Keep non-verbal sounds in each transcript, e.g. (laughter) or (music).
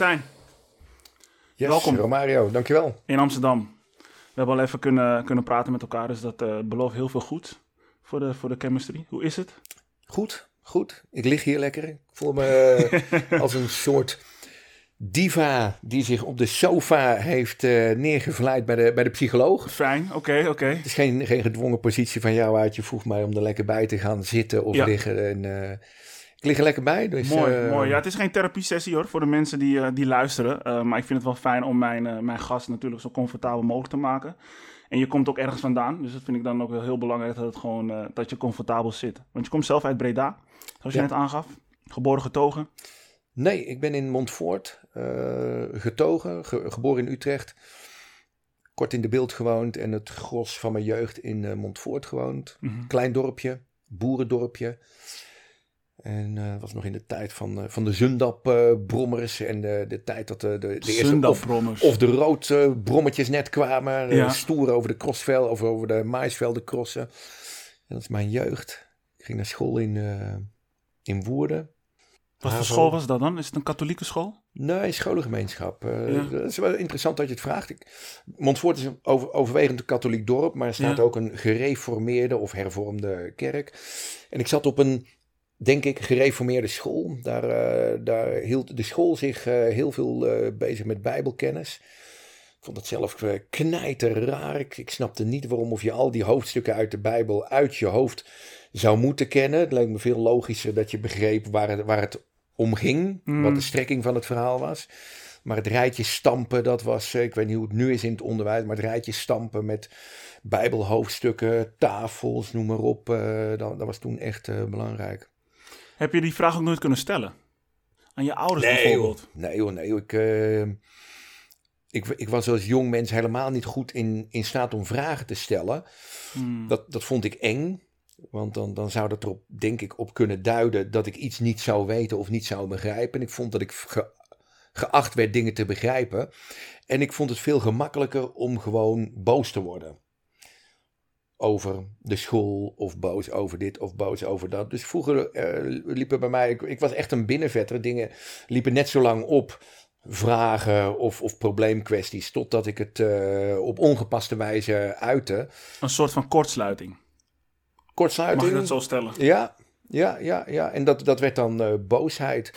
Martijn, Yes, Welkom. Romario, dankjewel. in Amsterdam. We hebben al even kunnen, kunnen praten met elkaar, dus dat eh, belooft heel veel goed voor de, voor de chemistry. Hoe is het? Goed, goed. Ik lig hier lekker. Ik voel me eh, (laughs) als een soort diva die zich op de sofa heeft eh, neergevleid bij de, bij de psycholoog. Fijn, oké, oké. Het is geen, geen gedwongen positie van jou uit. Je vroeg mij om er lekker bij te gaan zitten of Ja. liggen. En, ik lig er lekker bij. Dus, Mooi, eh, mooi. Ja, het is geen therapie-sessie hoor, voor de mensen die, eh, die luisteren. Eh, maar ik vind het wel fijn om mijn, mijn gast natuurlijk zo comfortabel mogelijk te maken. En je komt ook ergens vandaan, dus dat vind ik dan ook wel heel belangrijk dat, het gewoon, dat je comfortabel zit. Want je komt zelf uit Breda, zoals je net aangaf. Geboren getogen. Nee, ik ben in Montfort getogen, ge- geboren in Utrecht. Kort in de beeld gewoond en het gros van mijn jeugd in eh, Montfort gewoond. Mhm. Klein dorpje, boerendorpje. En eh was nog in de tijd van, eh, van de Zundap-brommers en de, de tijd dat de, de, de eerste of, Zundap-brommers. of de roodbrommetjes net kwamen. eh, Ja. Stoer over de crossvel of over de maisvelden crossen. En dat is mijn jeugd. Ik ging naar school in, eh, in Woerden. Wat voor school was dat dan? Is het een katholieke school? Nee, scholengemeenschap. Eh, Ja. Dat is wel interessant dat je het vraagt. Ik, Montfort is een over, overwegend een katholiek dorp, maar er staat Ja. ook een gereformeerde of hervormde kerk. En ik zat op een, denk ik, gereformeerde school. Daar, eh, daar hield de school zich eh, heel veel eh, bezig met bijbelkennis. Ik vond het zelf knijter raar. Ik, ik snapte niet waarom of je al die hoofdstukken uit de Bijbel uit je hoofd zou moeten kennen. Het leek me veel logischer dat je begreep waar het, waar het om ging. Mm. Wat de strekking van het verhaal was. Maar het rijtje stampen, dat was, ik weet niet hoe het nu is in het onderwijs, maar het rijtje stampen met bijbelhoofdstukken, tafels, noem maar op. dat, dat was toen echt belangrijk. Heb je die vraag ook nooit kunnen stellen? Aan je ouders bijvoorbeeld? Nee hoor, nee. Ik, eh, ik, ik was als jong mens helemaal niet goed in, in staat om vragen te stellen. Hmm. Dat, dat vond ik eng. Want dan, dan zou dat erop, denk ik, op kunnen duiden dat ik iets niet zou weten of niet zou begrijpen. En ik vond dat ik ge- geacht werd dingen te begrijpen. En ik vond het veel gemakkelijker om gewoon boos te worden. Over de school, of boos over dit, of boos over dat. Dus vroeger eh, liepen bij mij, ik, ik was echt een binnenvetter. Dingen liepen net zo lang op, vragen of, of probleemkwesties, totdat ik het eh, op ongepaste wijze uitte. Een soort van kortsluiting. Kortsluiting. Mag ik dat zo stellen? Ja, ja, ja, ja. En dat, dat werd dan eh, boosheid.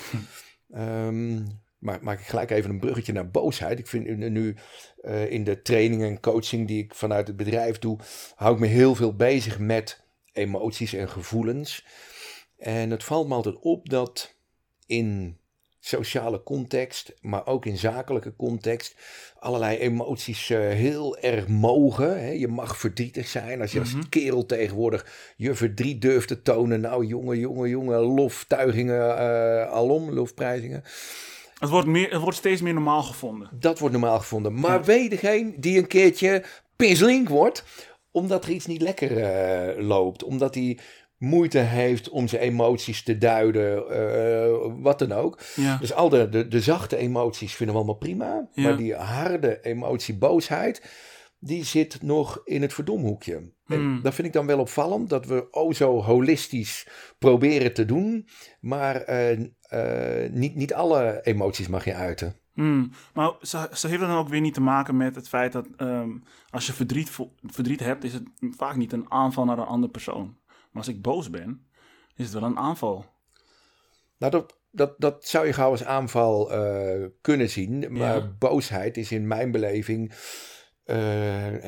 Ehm, maar maak ik gelijk even een bruggetje naar boosheid. Ik vind nu, eh, in de training en coaching die ik vanuit het bedrijf doe, hou ik me heel veel bezig met emoties en gevoelens. En het valt me altijd op dat in sociale context, maar ook in zakelijke context, allerlei emoties eh, heel erg mogen. Hè. Je mag verdrietig zijn als je als Mhm. kerel tegenwoordig je verdriet durft te tonen. Nou, jongen, jongen, jongen, loftuigingen eh alom, lofprijzingen. Het wordt, meer, het wordt steeds meer normaal gevonden. Dat wordt normaal gevonden. Maar Ja. weet degene die een keertje pislink wordt, omdat er iets niet lekker eh, loopt, omdat hij moeite heeft om zijn emoties te duiden, eh, wat dan ook. Ja. Dus al de, de, de zachte emoties vinden we allemaal prima. Ja. Maar die harde emotie, boosheid, die zit nog in het verdomhoekje. Hmm. dat vind ik dan wel opvallend, dat we o zo holistisch proberen te doen. Maar eh, eh, niet, niet alle emoties mag je uiten. Hmm. Maar ze, ze heeft dan ook weer niet te maken met het feit dat ehm, als je verdriet, verdriet hebt, is het vaak niet een aanval naar een andere persoon. Maar als ik boos ben, is het wel een aanval. Nou, dat, dat, dat zou je gauw als aanval eh, kunnen zien. Maar Ja. boosheid is in mijn beleving.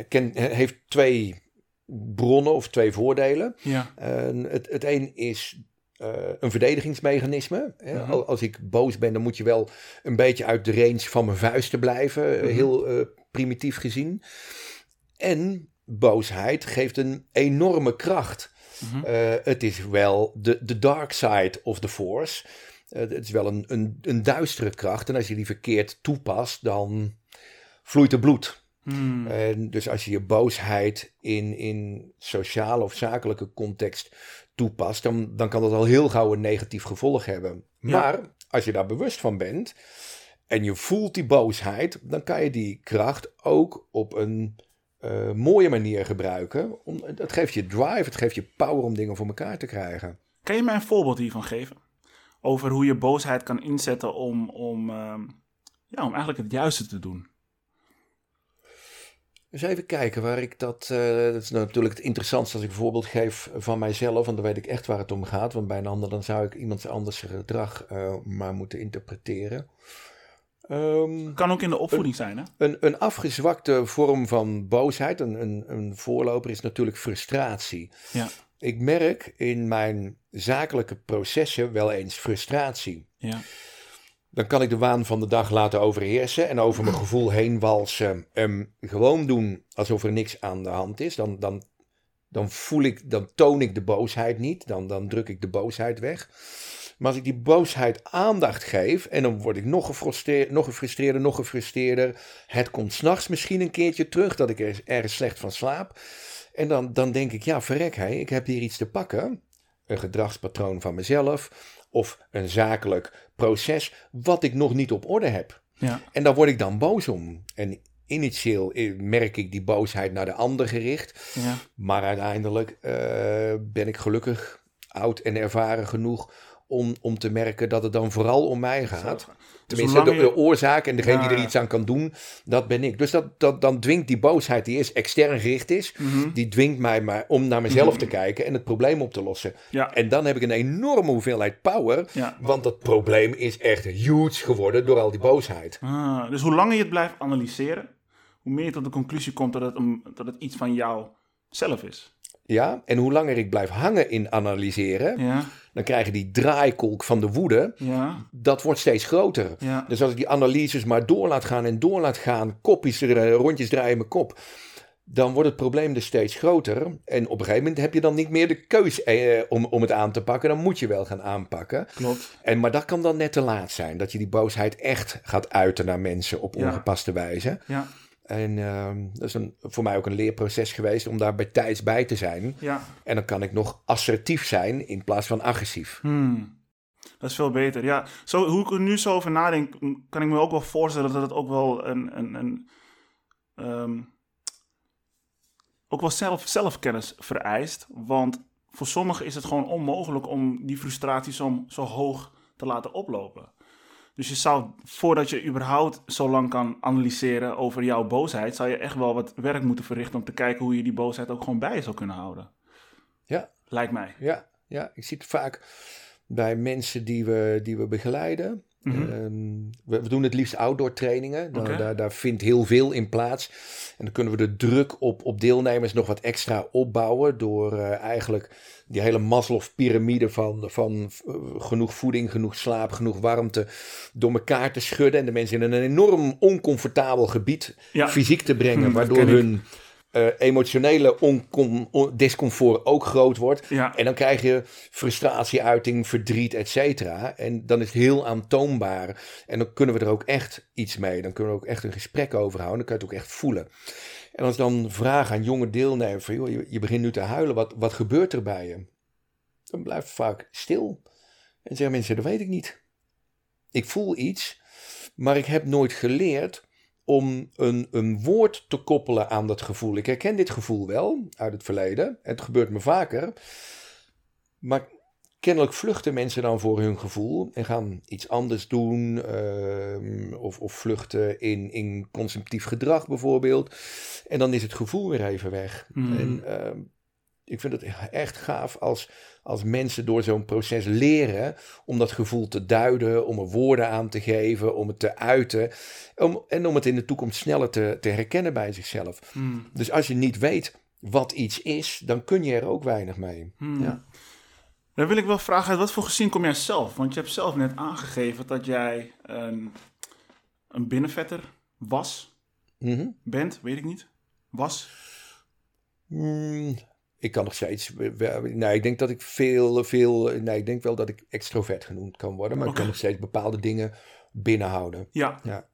ken, heeft twee bronnen of twee voordelen. Ja. Het, het een is eh, een verdedigingsmechanisme. Hè. Mhm. Al- Als ik boos ben, dan moet je wel een beetje uit de range van mijn vuisten blijven. eh, Mhm. Heel eh, primitief gezien. En boosheid geeft een enorme kracht. Mhm. Het is wel de, de dark side of the force. Het is wel een, een, een duistere kracht. En als je die verkeerd toepast, dan vloeit er bloed. Hmm. En dus als je je boosheid in, in sociale of zakelijke context toepast, dan, dan kan dat al heel gauw een negatief gevolg hebben. Ja. Maar als je daar bewust van bent en je voelt die boosheid, dan kan je die kracht ook op een eh, mooie manier gebruiken. Om, het geeft je drive, het geeft je power om dingen voor elkaar te krijgen. Kan je mij een voorbeeld hiervan geven? over hoe je boosheid kan inzetten om, om, ehm, ja, om eigenlijk het juiste te doen. Dus even kijken waar ik dat. eh, dat is natuurlijk het interessantste als ik een voorbeeld geef van mijzelf. Want dan weet ik echt waar het om gaat. Want bij een ander dan zou ik iemand anders gedrag eh, maar moeten interpreteren. Ehm, Kan ook in de opvoeding zijn, hè? een, een afgezwakte vorm van boosheid, een, een, een voorloper, is natuurlijk frustratie. Ja. Ik merk in mijn zakelijke processen wel eens frustratie. Ja. Dan kan ik de waan van de dag laten overheersen en over mijn gevoel heen walsen. Ehm, gewoon doen alsof er niks aan de hand is. Dan, dan, dan voel ik, dan toon ik de boosheid niet. Dan, dan druk ik de boosheid weg. Maar als ik die boosheid aandacht geef en dan word ik nog gefrustreerd, nog gefrustreerder, nog gefrustreerder. Het komt s'nachts misschien een keertje terug dat ik er ergens slecht van slaap. En dan, dan denk ik, ja verrek hé, ik heb hier iets te pakken. Een gedragspatroon van mezelf of een zakelijk proces wat ik nog niet op orde heb. Ja. En daar word ik dan boos om. En initieel eh, merk ik die boosheid naar de ander gericht. Ja. Maar uiteindelijk eh, ben ik gelukkig oud en ervaren genoeg om, om te merken dat het dan vooral om mij gaat. Tenminste, de, oorzaak en degene Ja, die er iets aan kan doen, dat ben ik. Dus dat, dat, dan dwingt die boosheid, die is extern gericht is, Mhm. die dwingt mij maar om naar mezelf te kijken en het probleem op te lossen. Ja. En dan heb ik een enorme hoeveelheid power, Ja. want dat probleem is echt huge geworden door al die boosheid. Ah, dus hoe langer je het blijft analyseren, hoe meer je tot de conclusie komt dat het, een, dat het iets van jou zelf is. Ja, en hoe langer ik blijf hangen in analyseren, Ja, dan krijg je die draaikolk van de woede, ja, dat wordt steeds groter. ja. Dus als ik die analyses maar door laat gaan en door laat gaan, kopjes, er, rondjes draaien in mijn kop, dan wordt het probleem dus steeds groter. En op een gegeven moment heb je dan niet meer de keus eh, om, om het aan te pakken. Dan moet je wel gaan aanpakken. Klopt. En, maar dat kan dan net te laat zijn. Dat je die boosheid echt gaat uiten naar mensen op Ja. ongepaste wijze. Ja, En ehm, dat is een, voor mij ook een leerproces geweest om daar bij tijds bij te zijn. ja. En dan kan ik nog assertief zijn in plaats van agressief. Hmm. Dat is veel beter. Ja, zo, hoe ik er nu zo over nadenk, kan ik me ook wel voorstellen dat het ook wel een. een, een ehm, ook wel zelf, zelfkennis vereist. Want voor sommigen is het gewoon onmogelijk om die frustratie zo, zo hoog te laten oplopen. Dus je zou, voordat je überhaupt zo lang kan analyseren over jouw boosheid, zou je echt wel wat werk moeten verrichten om te kijken hoe je die boosheid ook gewoon bij zou kunnen houden. Ja, Lijkt mij. Ja, ja, ik zie het vaak bij mensen die we, die we begeleiden. Mhm. Ehm, we, we doen het liefst outdoor trainingen. Dan, daar, daar vindt heel veel in plaats. En dan kunnen we de druk op, op deelnemers nog wat extra opbouwen. Door eh, eigenlijk die hele Maslow-pyramide van, van eh, genoeg voeding, genoeg slaap, genoeg warmte. door elkaar te schudden. En de mensen in een enorm oncomfortabel gebied Ja. fysiek te brengen. Hm, waardoor ik. Eh, emotionele oncom- on- discomfort ook groot wordt. Ja. En dan krijg je frustratieuiting, verdriet, et cetera. En dan is het heel aantoonbaar. En dan kunnen we er ook echt iets mee. Dan kunnen we ook echt een gesprek over houden. Dan kan je het ook echt voelen. En als dan vraag aan jonge deelnemers: van, joh, je, je begint nu te huilen, wat, wat gebeurt er bij je? Dan blijft het vaak stil. En zeggen mensen: dat weet ik niet. Ik voel iets, maar ik heb nooit geleerd om een, een woord te koppelen aan dat gevoel. Ik herken dit gevoel wel uit het verleden. Het gebeurt me vaker. Maar kennelijk vluchten mensen dan voor hun gevoel en gaan iets anders doen. ehm, of, of vluchten in, in consumptief gedrag bijvoorbeeld. En dan is het gevoel weer even weg. Hmm. En ehm, ik vind het echt gaaf als, als mensen door zo'n proces leren om dat gevoel te duiden, om er woorden aan te geven, om het te uiten. Om, en om het in de toekomst sneller te, te herkennen bij zichzelf. Hmm. Dus als je niet weet wat iets is, dan kun je er ook weinig mee. Hmm. Ja. Dan wil ik wel vragen, uit wat voor gezin kom jij zelf? Want je hebt zelf net aangegeven dat jij een, een binnenvetter was, Mhm. bent, weet ik niet. Was. Ik kan nog steeds. Nee, ik denk dat ik veel, veel. Nee, ik denk wel dat ik extrovert genoemd kan worden. Maar ik kan nog steeds bepaalde dingen binnenhouden. Ja. Ja.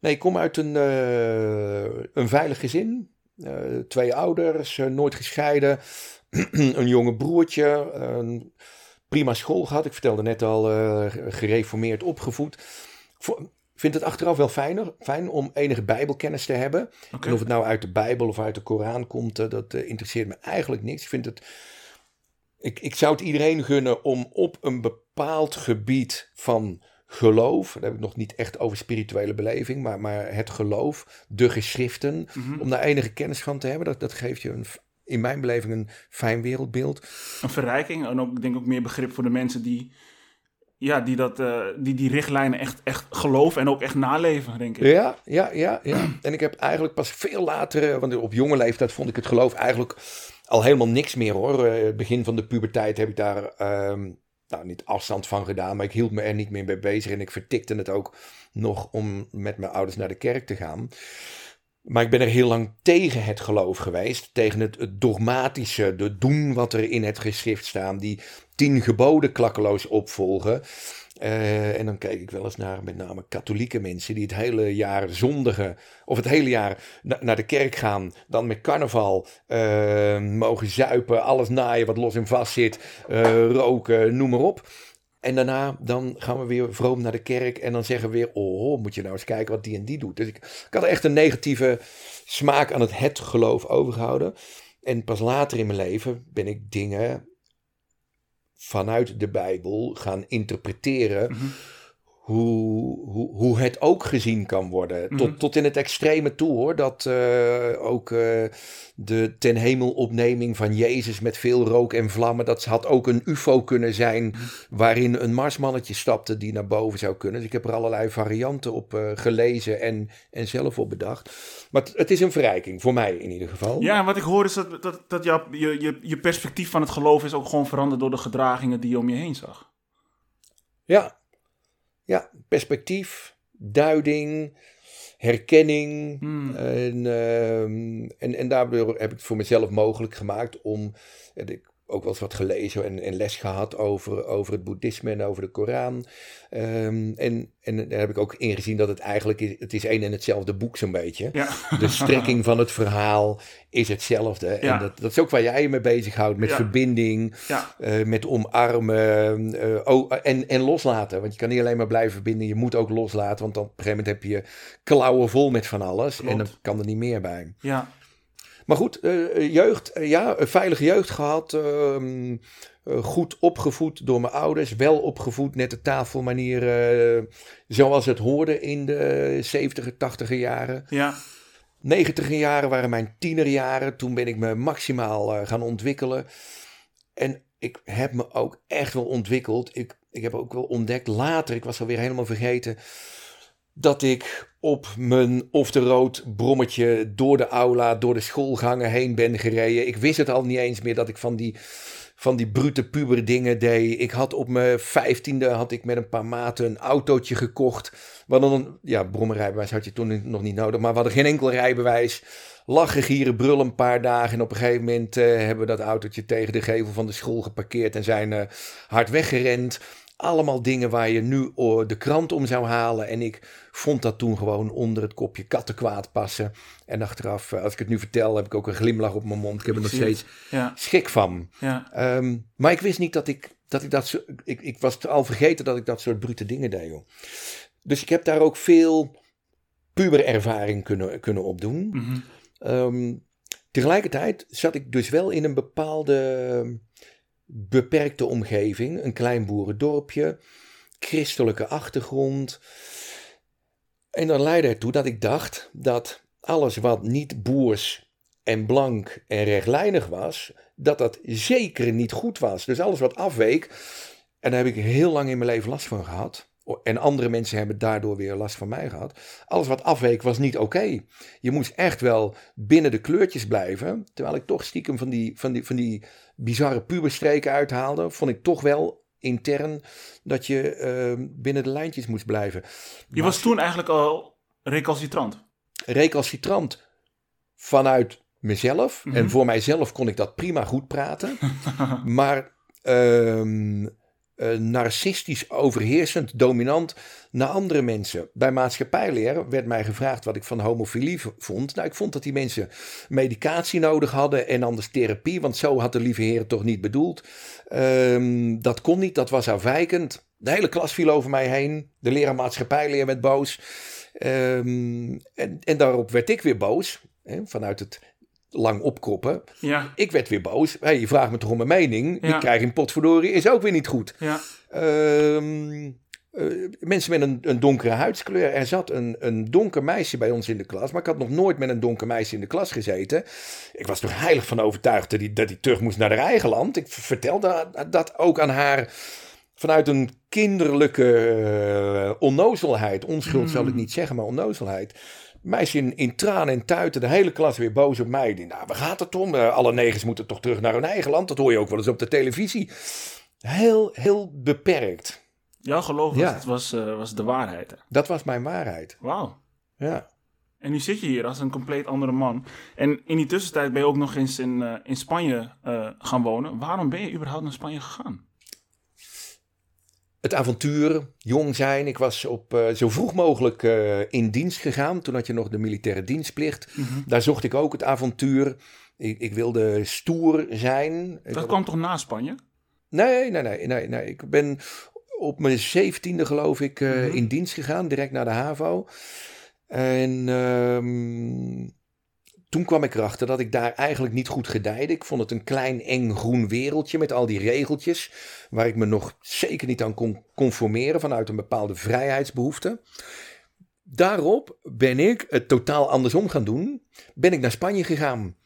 Nee, ik kom uit een, eh, een veilig gezin. Eh, twee ouders, eh, nooit gescheiden. (clears throat) een jonge broertje. Een prima school gehad. Ik vertelde net al, gereformeerd opgevoed. Voor- vind het achteraf wel fijner, fijn om enige bijbelkennis te hebben. En of het nou uit de Bijbel of uit de Koran komt, eh, dat eh, interesseert me eigenlijk niks. Ik vind het. Ik, ik zou het iedereen gunnen om op een bepaald gebied van geloof. Daar heb ik nog niet echt over spirituele beleving, maar, maar het geloof, de geschriften, Mhm. om daar enige kennis van te hebben. Dat, dat geeft je een, in mijn beleving een fijn wereldbeeld. Een verrijking en ook, ik denk ook meer begrip voor de mensen die, ja, die, dat, eh, die die richtlijnen echt, echt geloven en ook echt naleven, denk ik. Ja, ja, ja, ja. En ik heb eigenlijk pas veel later, eh, want op jonge leeftijd vond ik het geloof eigenlijk al helemaal niks meer hoor. Het begin van de puberteit heb ik daar ehm, nou, niet afstand van gedaan, maar ik hield me er niet meer mee bezig en ik vertikte het ook nog om met mijn ouders naar de kerk te gaan. Maar ik ben er heel lang tegen het geloof geweest. Tegen het, dogmatische, de doen wat er in het geschrift staan. Die tien geboden klakkeloos opvolgen. Eh, en dan kijk ik wel eens naar met name katholieke mensen die het hele jaar zondigen. Of het hele jaar na- naar de kerk gaan. Dan met carnaval eh, mogen zuipen, alles naaien wat los en vast zit. eh, roken, noem maar op. En daarna dan gaan we weer vroom naar de kerk. En dan zeggen we weer: Oh, moet je nou eens kijken wat die en die doet. Dus ik, ik had echt een negatieve smaak aan het het geloof overgehouden. En pas later in mijn leven ben ik dingen vanuit de Bijbel gaan interpreteren. Mhm. Hoe, hoe, hoe het ook gezien kan worden. Mhm. Tot, tot in het extreme toe hoor. Dat eh, ook eh, de ten hemel opneming van Jezus met veel rook en vlammen. Dat had ook een UFO kunnen zijn. Mhm. Waarin een marsmannetje stapte die naar boven zou kunnen. Dus ik heb er allerlei varianten op eh, gelezen en, en zelf op bedacht. Maar het, het is een verrijking, voor mij in ieder geval. Ja, en wat ik hoor is dat, dat, dat jouw- je, je, je perspectief van het geloof is ook gewoon veranderd door de gedragingen die je om je heen zag. Ja, ja perspectief, duiding, herkenning. Hmm. En, ehm, en, en daardoor heb ik het voor mezelf mogelijk gemaakt om. Ik ook wel eens wat gelezen en, en les gehad over, over het boeddhisme en over de Koran. Ehm, en, en daar heb ik ook ingezien dat het eigenlijk is, het is één en hetzelfde boek zo'n beetje. Ja. De strekking van het verhaal is hetzelfde. Ja. En dat, dat is ook waar jij je mee bezighoudt. Met Ja. verbinding, eh, met omarmen eh, oh, en, en loslaten. Want je kan niet alleen maar blijven verbinden, je moet ook loslaten. Want dan op een gegeven moment heb je klauwen vol met van alles. Klopt. En dan kan er niet meer bij. ja. Maar goed, eh, jeugd, eh, ja, een veilige jeugd gehad. ehm, eh, goed opgevoed door mijn ouders. Wel opgevoed, net de tafelmanier zoals het hoorde in de 70er, 80er jaren. Ja. 90 jaren waren mijn tienerjaren. Toen ben ik me maximaal gaan ontwikkelen. En ik heb me ook echt wel ontwikkeld. Ik, ik heb ook wel ontdekt later, ik was alweer helemaal vergeten, dat ik op mijn off the road brommetje door de aula, door de schoolgangen heen ben gereden. Ik wist het al niet eens meer dat ik van die, van die brute puber dingen deed. Ik had op mijn vijftiende had ik met een paar maten een autootje gekocht. Hadden een, ja, brommerrijbewijs had je toen nog niet nodig, maar we hadden geen enkel rijbewijs. Lachen, gieren, brullen een paar dagen. En op een gegeven moment eh, hebben we dat autootje tegen de gevel van de school geparkeerd en zijn eh, hard weggerend. Allemaal dingen waar je nu oh, de krant om zou halen. En ik vond dat toen gewoon onder het kopje kattenkwaad passen. En achteraf, eh, als ik het nu vertel, heb ik ook een glimlach op mijn mond. Ik heb er nog steeds Ja. schik van. Ja. Ehm, maar ik wist niet dat ik dat, ik dat zo, ik, ik was al vergeten dat ik dat soort brute dingen deed. Joh. Dus ik heb daar ook veel puberervaring kunnen, kunnen opdoen. Ehm, tegelijkertijd zat ik dus wel in een bepaalde beperkte omgeving. Een klein boerendorpje, christelijke achtergrond. En dat leidde ertoe dat ik dacht dat alles wat niet boers en blank en rechtlijnig was, dat dat zeker niet goed was. Dus alles wat afweek, en daar heb ik heel lang in mijn leven last van gehad. En andere mensen hebben daardoor weer last van mij gehad. Alles wat afweek was niet oké. Je moest echt wel binnen de kleurtjes blijven. Terwijl ik toch stiekem van die, van die, van die bizarre puberstreken uithaalde. Vond ik toch wel intern dat je eh, binnen de lijntjes moest blijven. Je was toen eigenlijk al recalcitrant. recalcitrant vanuit mezelf. Mhm. En voor mijzelf kon ik dat prima goed praten. (laughs) maar ehm, eh, narcistisch, overheersend, dominant naar andere mensen. Bij maatschappijleer werd mij gevraagd wat ik van homofilie vond. Nou, ik vond dat die mensen medicatie nodig hadden en anders therapie, want zo had de lieve heer het toch niet bedoeld. Ehm, dat kon niet, dat was afwijkend. De hele klas viel over mij heen. De leraar maatschappijleer werd boos. Ehm, en, en daarop werd ik weer boos. Hè, vanuit het lang opkroppen. Ja, Ik werd weer boos. Hey, je vraagt me toch om mijn mening. Ja. Ik krijg een potverdorie, is ook weer niet goed. ja. Ehm, eh, mensen met een, een donkere huidskleur. Er zat een, een donker meisje bij ons in de klas. Maar ik had nog nooit met een donker meisje in de klas gezeten. Ik was er heilig van overtuigd dat hij, dat hij terug moest naar haar eigen land. Ik vertelde dat ook aan haar vanuit een kinderlijke eh, onnozelheid. Onschuld zal ik niet zeggen, maar onnozelheid. Meisje in, in tranen en tuiten, de hele klas weer boos op mij. Denk, Nou, waar gaat het om? Eh, alle negers moeten toch terug naar hun eigen land? Dat hoor je ook wel eens op de televisie. Heel, heel beperkt. Jouw geloof was, Ja. was, eh, was de waarheid. hè? Dat was mijn waarheid. Wauw. Ja. En nu zit je hier als een compleet andere man. En in die tussentijd ben je ook nog eens in, eh, in Spanje gaan wonen. Waarom ben je überhaupt naar Spanje gegaan? Het avontuur, jong zijn. Ik was op, eh, zo vroeg mogelijk eh, in dienst gegaan. Toen had je nog de militaire dienstplicht. Daar zocht ik ook het avontuur. Ik, ik wilde stoer zijn. Dat kwam toch na Spanje? Nee, nee, nee, nee, nee. Ik ben op mijn zeventiende geloof ik eh, Mhm. in dienst gegaan, direct naar de HAVO. En ehm, toen kwam ik erachter dat ik daar eigenlijk niet goed gedijde. Ik vond het een klein eng groen wereldje met al die regeltjes, waar ik me nog zeker niet aan kon conformeren vanuit een bepaalde vrijheidsbehoefte. Daarop ben ik het totaal andersom gaan doen. Ben ik naar Spanje gegaan.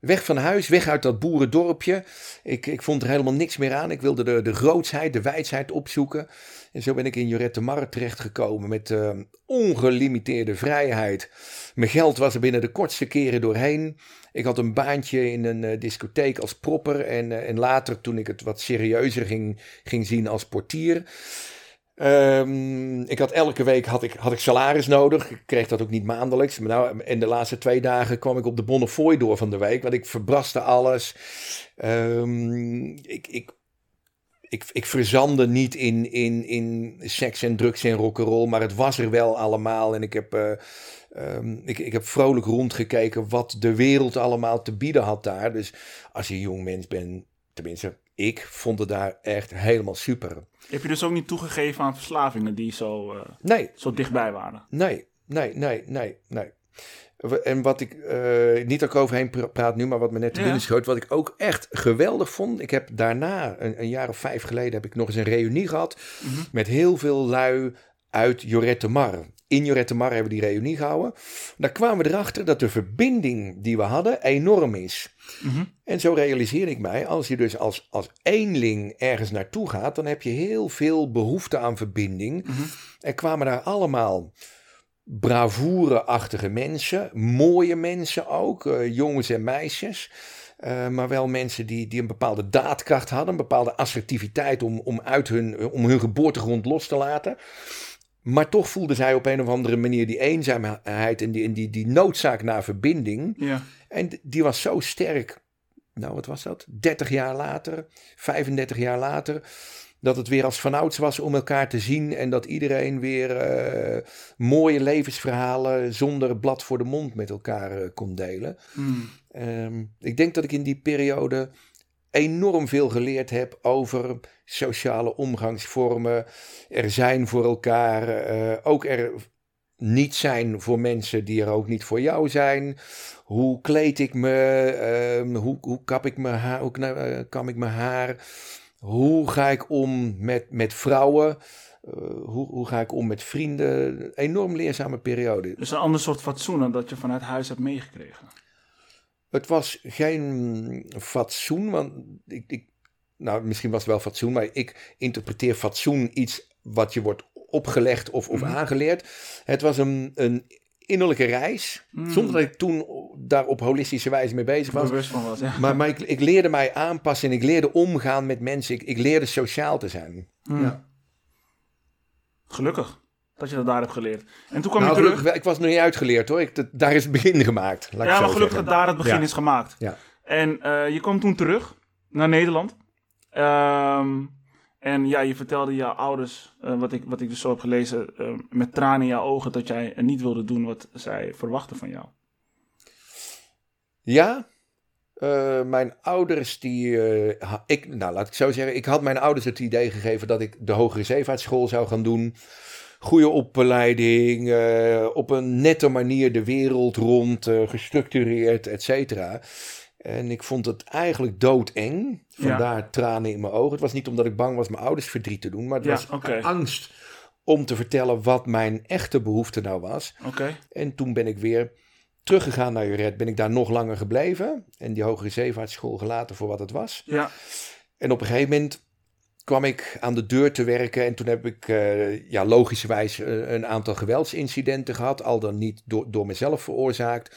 Weg van huis, weg uit dat boerendorpje. Ik, ik vond er helemaal niks meer aan. Ik wilde de, de grootsheid, de wijsheid opzoeken. En zo ben ik in Jorette Mar terechtgekomen met eh, ongelimiteerde vrijheid. Mijn geld was er binnen de kortste keren doorheen. Ik had een baantje in een eh, discotheek als propper. En, eh, en later, toen ik het wat serieuzer ging, ging zien als portier. Ehm, ik had elke week had ik, had ik salaris nodig. Ik kreeg dat ook niet maandelijks. Maar nou, en de laatste twee dagen kwam ik op de Bonnefoy door van de week. Want ik verbraste alles. Ehm, ik, ik, ik, ik niet in, in, in seks en drugs en rock'n'roll. Maar het was er wel allemaal. En ik heb, eh, ehm, ik, ik heb vrolijk rondgekeken wat de wereld allemaal te bieden had daar. Dus als je jong mens bent, tenminste, ik vond het daar echt helemaal super. Heb je dus ook niet toegegeven aan verslavingen die zo, eh, Nee, zo dichtbij waren? Nee, nee, nee, nee, nee. En wat ik, eh, niet ik overheen pra- praat nu, maar wat me net te Ja. binnen schoot, wat ik ook echt geweldig vond. Ik heb daarna, een, een jaar of vijf geleden, heb ik nog eens een reunie gehad Mhm. met heel veel lui uit Jorette Mar. In Jorette Mar hebben we die reunie gehouden. Daar kwamen we erachter dat de verbinding die we hadden enorm is. Mhm. En zo realiseer ik mij, als je dus als, als eenling ergens naartoe gaat, dan heb je heel veel behoefte aan verbinding. Mhm. Er kwamen daar allemaal bravoure-achtige mensen, mooie mensen ook, eh, jongens en meisjes. Eh, maar wel mensen die, die een bepaalde daadkracht hadden, een bepaalde assertiviteit om, om, uit hun, om hun geboortegrond los te laten. Maar toch voelden zij op een of andere manier die eenzaamheid en die, en die, die noodzaak naar verbinding. Ja. En die was zo sterk. Nou, wat was dat? 30 jaar later, 35 jaar later. Dat het weer als vanouds was om elkaar te zien. En dat iedereen weer eh, mooie levensverhalen zonder blad voor de mond met elkaar eh, kon delen. Mm. Ehm, ik denk dat ik in die periode enorm veel geleerd heb over sociale omgangsvormen. Er zijn voor elkaar, eh, ook er niet zijn voor mensen die er ook niet voor jou zijn. Hoe kleed ik me? Ehm, hoe, hoe kap ik mijn haar? Hoe eh, kam ik mijn haar? Hoe ga ik om met, met vrouwen? Eh, hoe, hoe ga ik om met vrienden? Een enorm leerzame periode. Dus een ander soort fatsoen dan dat je vanuit huis hebt meegekregen. Het was geen fatsoen, want ik, ik, nou, misschien was het wel fatsoen, maar ik interpreteer fatsoen iets wat je wordt opgelegd of, of Mhm. aangeleerd. Het was een, een innerlijke reis, Mm. zonder dat ik toen daar op holistische wijze mee bezig was. Bewust van was, ja. Maar, maar ik, ik leerde mij aanpassen en ik leerde omgaan met mensen. Ik, ik leerde sociaal te zijn. Mm. Ja. Gelukkig dat je dat daar hebt geleerd. En toen kwam Nou, je terug. gelukkig ik was nog niet uitgeleerd hoor. Ik, dat- daar is het begin gemaakt. Laat ik Ja, zo maar gelukkig zeggen. dat daar het begin Ja. is gemaakt. Ja. En eh, je kwam toen terug naar Nederland. Ehm, en ja, je vertelde jouw ouders, eh, wat, ik, wat ik dus zo heb gelezen, eh, met tranen in jouw ogen, dat jij niet wilde doen wat zij verwachten van jou. Ja, eh, mijn ouders die, ik, nou laat ik zo zeggen, ik had mijn ouders het idee gegeven dat ik de hogere zeevaartschool zou gaan doen. goede opleiding, op een nette manier de wereld rond, gestructureerd, et cetera. En ik vond het eigenlijk doodeng. Vandaar tranen in mijn ogen. Het was niet omdat ik bang was mijn ouders verdriet te doen, maar het Ja, was angst om te vertellen wat mijn echte behoefte nou was. Oké. En toen ben ik weer teruggegaan naar Juret. Ben ik daar nog langer gebleven. En die hogere zeevaartschool gelaten voor wat het was. Ja. En op een gegeven moment kwam ik aan de deur te werken. En toen heb ik eh, ja, logischerwijs eh, een aantal geweldsincidenten gehad. Al dan niet door, door mezelf veroorzaakt.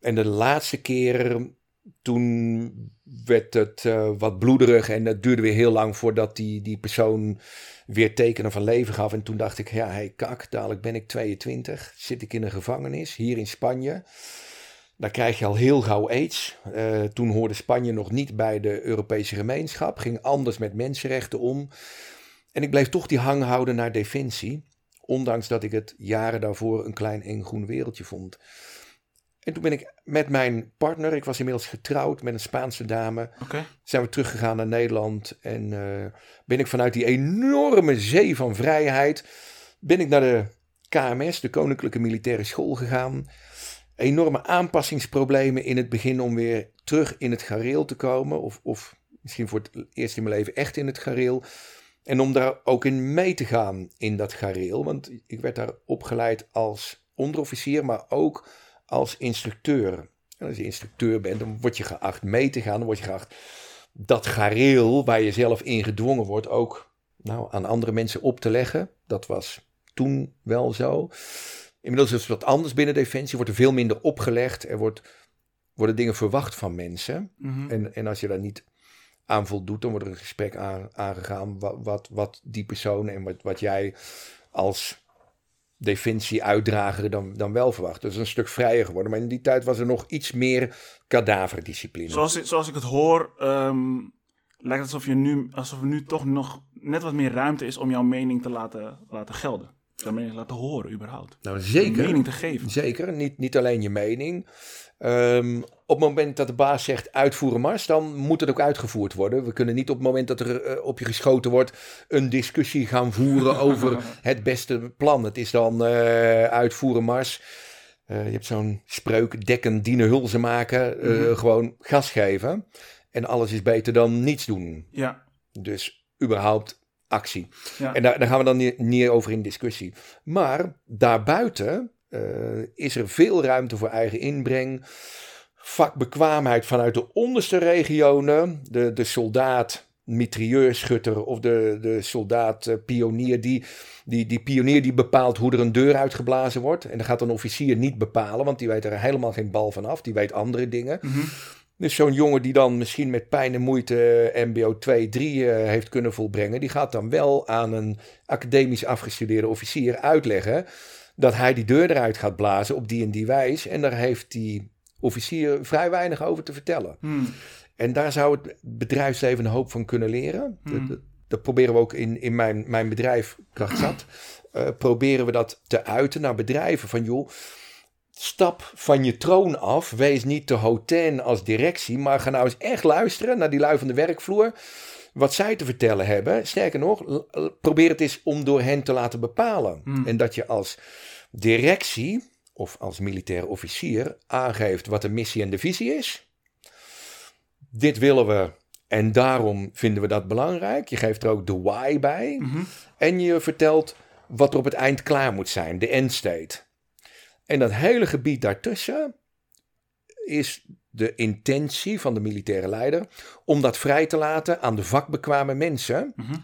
En de laatste keer, toen werd het eh, wat bloederig. En het duurde weer heel lang voordat die, die persoon weer tekenen van leven gaf. En toen dacht ik, ja, hey, kak, dadelijk ben ik 22. Zit ik in een gevangenis hier in Spanje. Dan krijg je al heel gauw aids. Eh, toen hoorde Spanje nog niet bij de Europese gemeenschap. Ging anders met mensenrechten om. En ik bleef toch die hang houden naar defensie. Ondanks dat ik het jaren daarvoor een klein eng groen wereldje vond. En toen ben ik met mijn partner, ik was inmiddels getrouwd met een Spaanse dame, zijn we teruggegaan naar Nederland. En eh, ben ik vanuit die enorme zee van vrijheid, ben ik naar de KMS, de Koninklijke Militaire School gegaan. Enorme aanpassingsproblemen in het begin om weer terug in het gareel te komen. Of, of misschien voor het eerst in mijn leven echt in het gareel. En om daar ook in mee te gaan in dat gareel. Want ik werd daar opgeleid als onderofficier, maar ook als instructeur. En als je instructeur bent, dan word je geacht mee te gaan. Dan word je geacht dat gareel waar je zelf in gedwongen wordt ook nou, aan andere mensen op te leggen. Dat was toen wel zo. Inmiddels is het wat anders binnen Defensie. Wordt er veel minder opgelegd. Er wordt, worden dingen verwacht van mensen. Mhm. En, en als je daar niet aan voldoet, dan wordt er een gesprek aan, aangegaan. Wat, wat, wat die persoon en wat, wat jij als defensie-uitdrager dan, dan wel verwacht. Dat is een stuk vrijer geworden. Maar in die tijd was er nog iets meer kadaverdiscipline. Zoals, ik- zoals ik het hoor, ehm, lijkt het alsof, je nu, alsof er nu toch nog net wat meer ruimte is om jouw mening te laten, laten gelden. Jouw mening te laten horen, überhaupt. Nou, Een zeker. mening te geven. Zeker, niet, niet alleen je mening. Ehm, op het moment dat de baas zegt uitvoeren mars, dan moet het ook uitgevoerd worden. We kunnen niet op het moment dat er eh, op je geschoten wordt een discussie gaan voeren (laughs) over het beste plan. Het is dan eh, uitvoeren mars. Eh, je hebt zo'n spreuk, dekken, dienen, hulzen maken. Mhm. Gewoon gas geven. En alles is beter dan niets doen. Ja, Dus überhaupt actie. ja. En daar, daar gaan we dan niet over in discussie. Maar daarbuiten eh, is er veel ruimte voor eigen inbreng. Vakbekwaamheid vanuit de onderste regionen. De, de soldaat, mitrailleurschutter of de, de soldaat eh, pionier. Die, die, die pionier die bepaalt hoe er een deur uitgeblazen wordt. En dat gaat een officier niet bepalen, want die weet er helemaal geen bal van af. Die weet andere dingen. Mhm. Dus zo'n jongen die dan misschien met pijn en moeite MBO 2, 3 eh, heeft kunnen volbrengen, die gaat dan wel aan een academisch afgestudeerde officier uitleggen dat hij die deur eruit gaat blazen op die en die wijs. En daar heeft die officier vrij weinig over te vertellen. Hmm. En daar zou het bedrijfsleven een hoop van kunnen leren. Hmm. Dat, dat, dat proberen we ook in, in mijn, mijn bedrijf, Krachtzat, (clears throat) eh, proberen we dat te uiten naar bedrijven. Van joh, stap van je troon af. Wees niet te hotain als directie. Maar ga nou eens echt luisteren naar die lui van de werkvloer. Wat zij te vertellen hebben. Sterker nog, probeer het eens om door hen te laten bepalen. Hmm. En dat je als directie of als militair officier aangeeft wat de missie en de visie is. Dit willen we en daarom vinden we dat belangrijk. Je geeft er ook de why bij. Mhm. En je vertelt wat er op het eind klaar moet zijn, de end state. En dat hele gebied daartussen is de intentie van de militaire leider om dat vrij te laten aan de vakbekwame mensen. Mhm.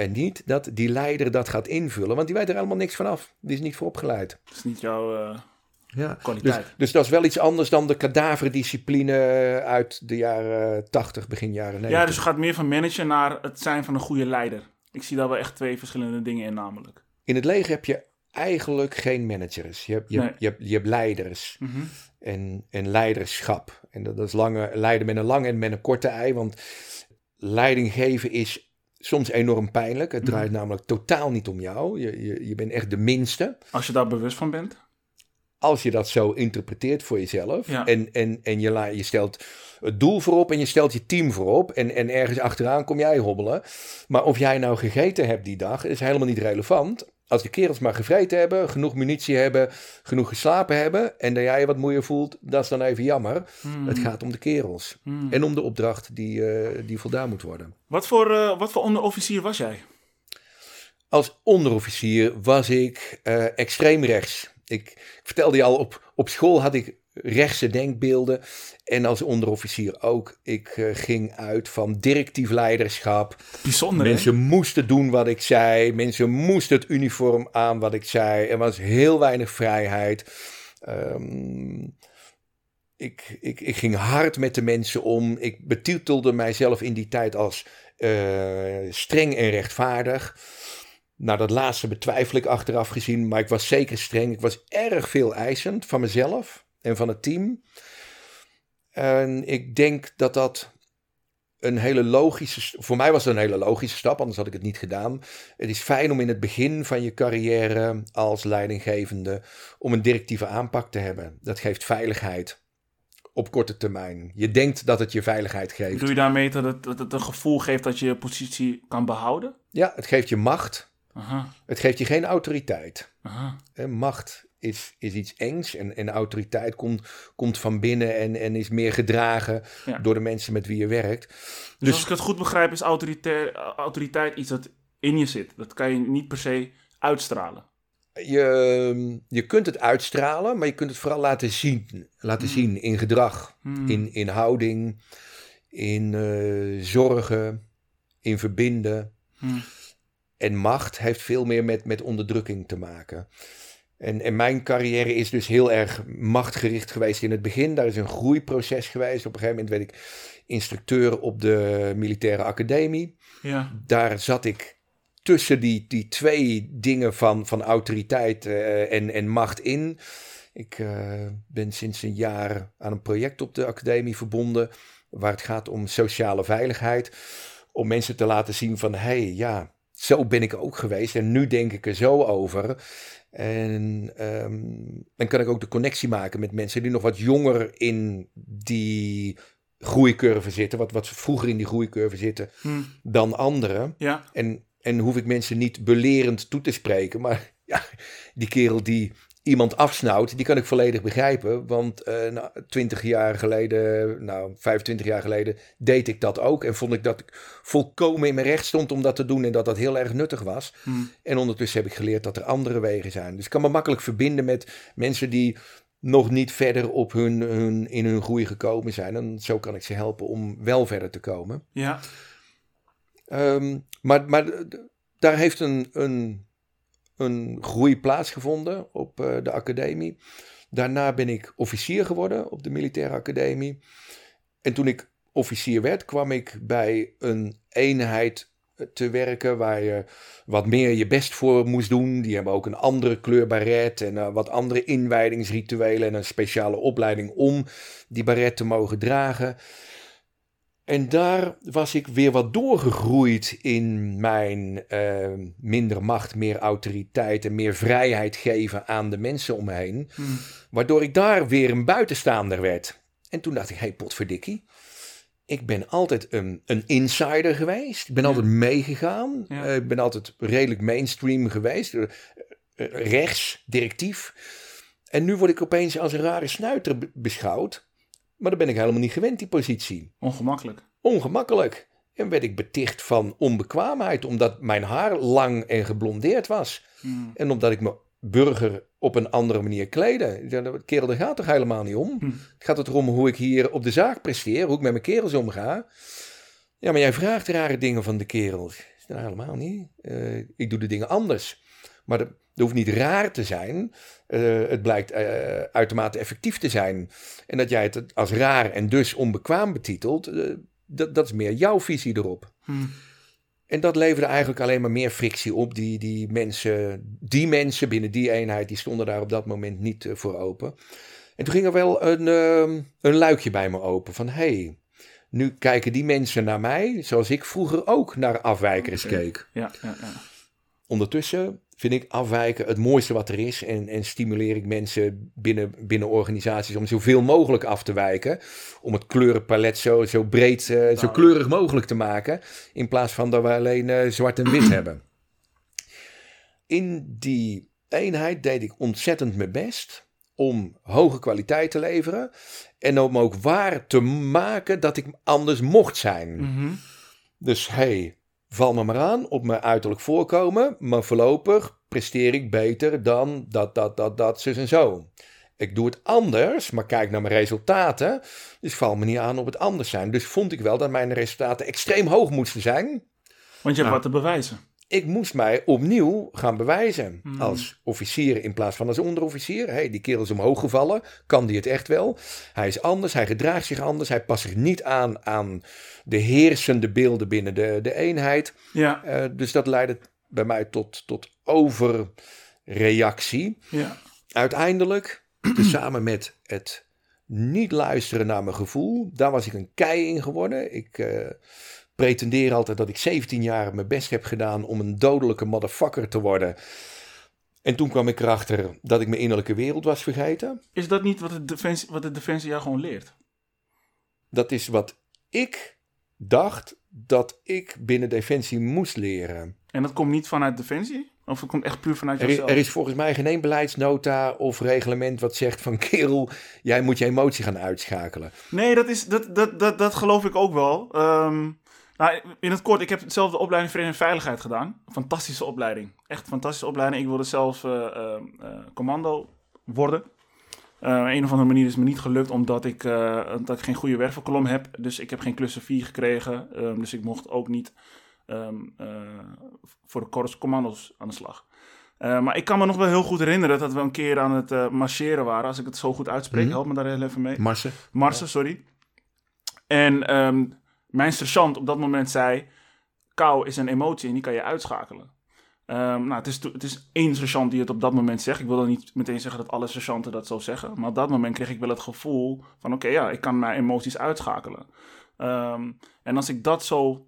En niet dat die leider dat gaat invullen, want die weet er helemaal niks van af. Die is niet voor opgeleid. Dat is niet jouw eh, Ja. Dus, kwaliteit. dus dat is wel iets anders dan de kadaverdiscipline uit de jaren 80, begin jaren 90. ja, dus je gaat meer van manager naar het zijn van een goede leider. Ik zie daar wel echt twee verschillende dingen in namelijk. In het leger heb je eigenlijk geen managers. Je hebt, je, Nee. je, je hebt leiders Mhm. en, en leiderschap. En dat, dat is lange, leiden met een lange en met een korte ei. Want leiding geven is soms enorm pijnlijk. Het Mhm. draait namelijk totaal niet om jou. Je, je, je bent echt de minste. Als je daar bewust van bent. Als je dat zo interpreteert voor jezelf. Ja. En, en, en je, la- je stelt het doel voorop en je stelt je team voorop. En, en ergens achteraan kom jij hobbelen. Maar of jij nou gegeten hebt die dag is helemaal niet relevant. Als de kerels maar gevreten hebben, genoeg munitie hebben, genoeg geslapen hebben en dat jij je wat moeier voelt, dat is dan even jammer. Hmm. Het gaat om de kerels Hmm. en om de opdracht die, eh, die voldaan moet worden. Wat voor, eh, wat voor onderofficier was jij? Als onderofficier was ik eh, extreem rechts. Ik, ik vertelde je al, op, op school had ik rechtse denkbeelden. En als onderofficier ook. Ik eh, ging uit van directief leiderschap. Bijzonder, hè? Mensen moesten doen wat ik zei. Mensen moesten het uniform aan wat ik zei. Er was heel weinig vrijheid. Ehm, ik, ik, ik ging hard met de mensen om. Ik betitelde mijzelf in die tijd als eh, streng en rechtvaardig. Nou, dat laatste betwijfel ik achteraf gezien, maar ik was zeker streng. Ik was erg veel eisend van mezelf en van het team. En ik denk dat dat een hele logische, voor mij was het een hele logische stap, anders had ik het niet gedaan. Het is fijn om in het begin van je carrière als leidinggevende om een directieve aanpak te hebben. Dat geeft veiligheid op korte termijn. Je denkt dat het je veiligheid geeft. Doe je daarmee dat het, dat het een gevoel geeft dat je je positie kan behouden? Ja, het geeft je macht. Aha, Het geeft je geen autoriteit. aha. Hè, macht is, is iets engs en, en autoriteit komt, komt van binnen en, en is meer gedragen Ja. door de mensen met wie je werkt. Dus, Dus- als ik het goed begrijp, is autoriteit iets dat in je zit. Dat kan je niet per se uitstralen. Je, je kunt het uitstralen, maar je kunt het vooral laten zien. Laten Hmm. zien in gedrag, Hmm. in, in houding, in eh, zorgen, in verbinden. Hmm. En macht heeft veel meer met, met onderdrukking te maken. En, en mijn carrière is dus heel erg machtgericht geweest in het begin. Daar is een groeiproces geweest. Op een gegeven moment werd ik instructeur op de militaire academie. Ja, Daar zat ik tussen die, die twee dingen van, van autoriteit eh, en, en macht in. Ik eh, ben sinds een jaar aan een project op de academie verbonden. Waar het gaat om sociale veiligheid. Om mensen te laten zien van hé hey, ja, zo ben ik ook geweest. En nu denk ik er zo over. En ehm, dan kan ik ook de connectie maken met mensen die nog wat jonger in die groeicurve zitten. Wat, wat vroeger in die groeicurve zitten Hm. dan anderen. ja. En, en hoef ik mensen niet belerend toe te spreken. Maar (laughs) ja, die kerel die iemand afsnauwt, die kan ik volledig begrijpen. Want eh nou, 20 jaar geleden, nou 25 jaar geleden, deed ik dat ook. En vond ik dat ik volkomen in mijn recht stond om dat te doen. En dat dat heel erg nuttig was. Hm. En ondertussen heb ik geleerd dat er andere wegen zijn. Dus ik kan me makkelijk verbinden met mensen die nog niet verder op hun, hun, in hun groei gekomen zijn. En zo kan ik ze helpen om wel verder te komen. ja. Ehm, maar maar daar heeft een, een, een groei plaatsgevonden op eh, de academie. Daarna ben ik officier geworden op de militaire academie. En toen ik officier werd, kwam ik bij een eenheid eh, te werken waar je wat meer je best voor moest doen. Die hebben ook een andere kleur baret en eh, wat andere inwijdingsrituelen en een speciale opleiding om die baret te mogen dragen. En daar was ik weer wat doorgegroeid in mijn eh, minder macht, meer autoriteit en meer vrijheid geven aan de mensen om me heen. Hm. Waardoor ik daar weer een buitenstaander werd. En toen dacht ik, hé hey, potverdikkie. Ik ben altijd een, een insider geweest. Ik ben Ja. altijd meegegaan. Ja. Eh, ik ben altijd redelijk mainstream geweest. Eh, rechts, directief. En nu word ik opeens als een rare snuiter be- beschouwd. Maar dan ben ik helemaal niet gewend, die positie Ongemakkelijk. ongemakkelijk. En werd ik beticht van onbekwaamheid, omdat mijn haar lang en geblondeerd was. Hm. En omdat ik me burger op een andere manier kleden. Ik zei, "Nou, Kerel, daar gaat toch helemaal niet om? Hm. Het gaat het erom hoe ik hier op de zaak presteer, hoe ik met mijn kerels omga. Ja, maar jij vraagt rare dingen van de kerel. Nou, helemaal niet. Eh, ik doe de dingen anders. Maar dat hoeft niet raar te zijn. Eh, het blijkt eh, uitermate effectief te zijn. En dat jij het als raar en dus onbekwaam betitelt, eh, dat, dat is meer jouw visie erop. Hm. En dat leverde eigenlijk alleen maar meer frictie op. Die, die, mensen, die mensen binnen die eenheid, die stonden daar op dat moment niet voor open. En toen ging er wel een, ehm, een luikje bij me open van, hé, hey, nu kijken die mensen naar mij zoals ik vroeger ook naar afwijkers keek. Ja, ja, ja. Ondertussen vind ik afwijken het mooiste wat er is. En, en stimuleer ik mensen binnen, binnen organisaties om zoveel mogelijk af te wijken. Om het kleurenpalet zo, zo breed, eh, zo kleurig mogelijk te maken. In plaats van dat we alleen eh, zwart en wit (clears throat) hebben. in die eenheid deed ik ontzettend mijn best om hoge kwaliteit te leveren. En om ook waar te maken dat ik anders mocht zijn. Mhm. Dus hey, val me maar aan op mijn uiterlijk voorkomen. Maar voorlopig presteer ik beter dan dat, dat, dat, dat, zus en zo. Ik doe het anders, maar kijk naar mijn resultaten. Dus val me niet aan op het anders zijn. Dus vond ik wel dat mijn resultaten extreem hoog moesten zijn. Want je hebt Nou. wat te bewijzen. Ik moest mij opnieuw gaan bewijzen. Hmm. Als officier in plaats van als onderofficier. Hey, die kerel is omhoog gevallen. Kan die het echt wel? Hij is anders, hij gedraagt zich anders. Hij past zich niet aan aan de heersende beelden binnen de, de eenheid. Ja, Eh, dus dat leidde bij mij tot, tot overreactie. ja. Uiteindelijk, (clears throat) samen met het niet luisteren naar mijn gevoel, daar was ik een kei in geworden. Ik eh, pretendeer altijd dat ik 17 jaar mijn best heb gedaan om een dodelijke motherfucker te worden. En toen kwam ik erachter dat ik mijn innerlijke wereld was vergeten. Is dat niet wat de defensie, wat de defensie jou gewoon leert? Dat is wat ik dacht dat ik binnen Defensie moest leren. En dat komt niet vanuit defensie? Of het komt echt puur vanuit Er is, jezelf? er is volgens mij geen één beleidsnota of reglement wat zegt van kerel, jij moet je emotie gaan uitschakelen. Nee, dat, is, dat, dat, dat, dat geloof ik ook wel. Ehm, nou, in het kort, ik heb zelf de opleiding Vereniging en Veiligheid gedaan. Fantastische opleiding. Echt fantastische opleiding. Ik wilde zelf eh, eh, eh, commando worden. Een of andere manier is me niet gelukt omdat ik, dat ik geen goede wervelkolom heb. Dus ik heb geen klussen 4 gekregen. Ehm, dus ik mocht ook niet ehm, eh, voor de korps commando's aan de slag. Maar ik kan me nog wel heel goed herinneren dat we een keer aan het marcheren waren. Als ik het zo goed uitspreek, Mhm. help me daar heel even mee. Marsen. Marsen, sorry. En ehm, mijn sergeant op dat moment zei... Kou is een emotie en die kan je uitschakelen. Ehm, nou, het is, het is één sergeant die het op dat moment zegt. Ik wil dan niet meteen zeggen dat alle sergeanten dat zo zeggen. Maar op dat moment kreeg ik wel het gevoel van... Oké, ja, ik kan mijn emoties uitschakelen. Ehm, en als ik dat zo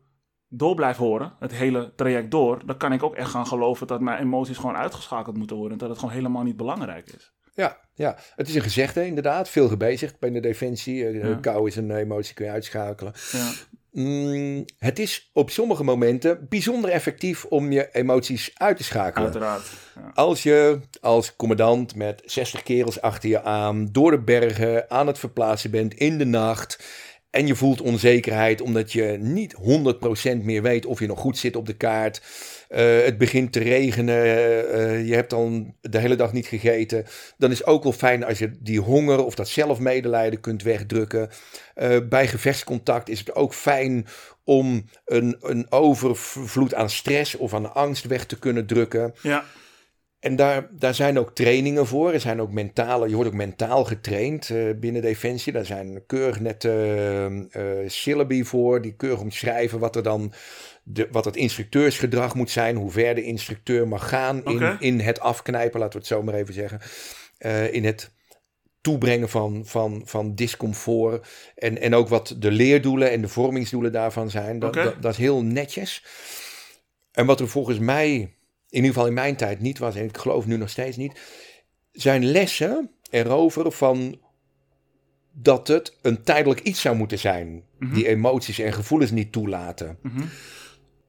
door blijf horen, het hele traject door... dan kan ik ook echt gaan geloven dat mijn emoties gewoon uitgeschakeld moeten worden. En dat het gewoon helemaal niet belangrijk is. Ja, ja, het is een gezegde inderdaad. Veel gebezigd bij de defensie. Eh, Ja. Kou is een emotie, kun je uitschakelen. Ja, Mm, het is op sommige momenten bijzonder effectief om je emoties uit te schakelen. uiteraard. Ja. Als je als commandant met 60 kerels achter je aan door de bergen aan het verplaatsen bent in de nacht. En je voelt onzekerheid omdat je niet 100% meer weet of je nog goed zit op de kaart. Eh, het begint te regenen. eh, je hebt dan de hele dag niet gegeten. Dan is het ook wel fijn als je die honger of dat zelfmedelijden kunt wegdrukken. Eh, bij gevechtscontact is het ook fijn om een, een overvloed aan stress of aan angst weg te kunnen drukken. ja. En daar, daar zijn ook trainingen voor. Er zijn ook mentale, je wordt ook mentaal getraind eh, binnen Defensie. Daar zijn keurig net eh eh, syllabi voor, die keurig omschrijven wat er dan de, wat het instructeursgedrag moet zijn, hoe ver de instructeur mag gaan in, in het afknijpen, laten we het zo maar even zeggen. Eh, in het toebrengen van, van, van discomfort. En, en ook wat de leerdoelen en de vormingsdoelen daarvan zijn. Dat, dat is heel netjes. En wat er volgens mij, in ieder geval in mijn tijd niet was, en ik geloof nu nog steeds niet, zijn lessen erover van dat het een tijdelijk iets zou moeten zijn. Mhm. Die emoties en gevoelens niet toelaten. Mhm.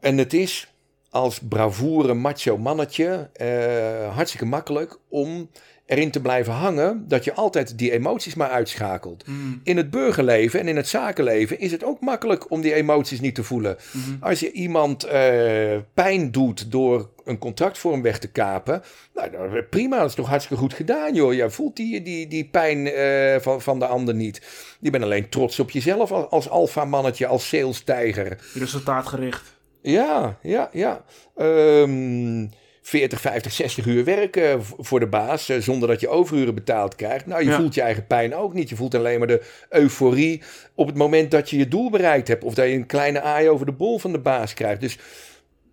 En het is als bravoure macho mannetje eh, hartstikke makkelijk om erin te blijven hangen dat je altijd die emoties maar uitschakelt. Mhm. In het burgerleven en in het zakenleven is het ook makkelijk om die emoties niet te voelen. Mhm. Als je iemand eh, pijn doet door een contractvorm weg te kapen, nou, dan- prima, dat is toch hartstikke goed gedaan, joh. Je voelt die, die, die pijn eh, van, van de ander niet. Je bent alleen trots op jezelf als, als alfamannetje, als salestijger. Resultaatgericht. Ja, ja, ja. Ehm 40, 50, 60 uur werken voor de baas eh, zonder dat je overuren betaald krijgt. Nou, je Ja. voelt je eigen pijn ook niet. Je voelt alleen maar de euforie op het moment dat je je doel bereikt hebt. Of dat je een kleine aai over de bol van de baas krijgt. Dus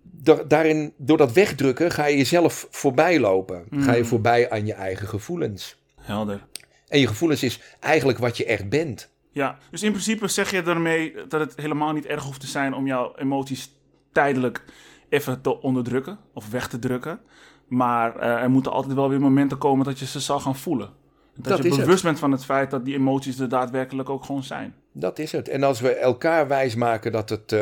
da- daarin, door dat wegdrukken ga je jezelf voorbij lopen. Ga je Mm. voorbij aan je eigen gevoelens. Helder. En je gevoelens is eigenlijk wat je echt bent. Ja, dus in principe zeg je daarmee dat het helemaal niet erg hoeft te zijn om jouw emoties tijdelijk even te onderdrukken of weg te drukken. Maar eh, er moeten altijd wel weer momenten komen dat je ze zal gaan voelen. Dat, Dat je het. bewust bent van het feit dat die emoties er daadwerkelijk ook gewoon zijn. Dat is het. En als we elkaar wijsmaken dat het eh,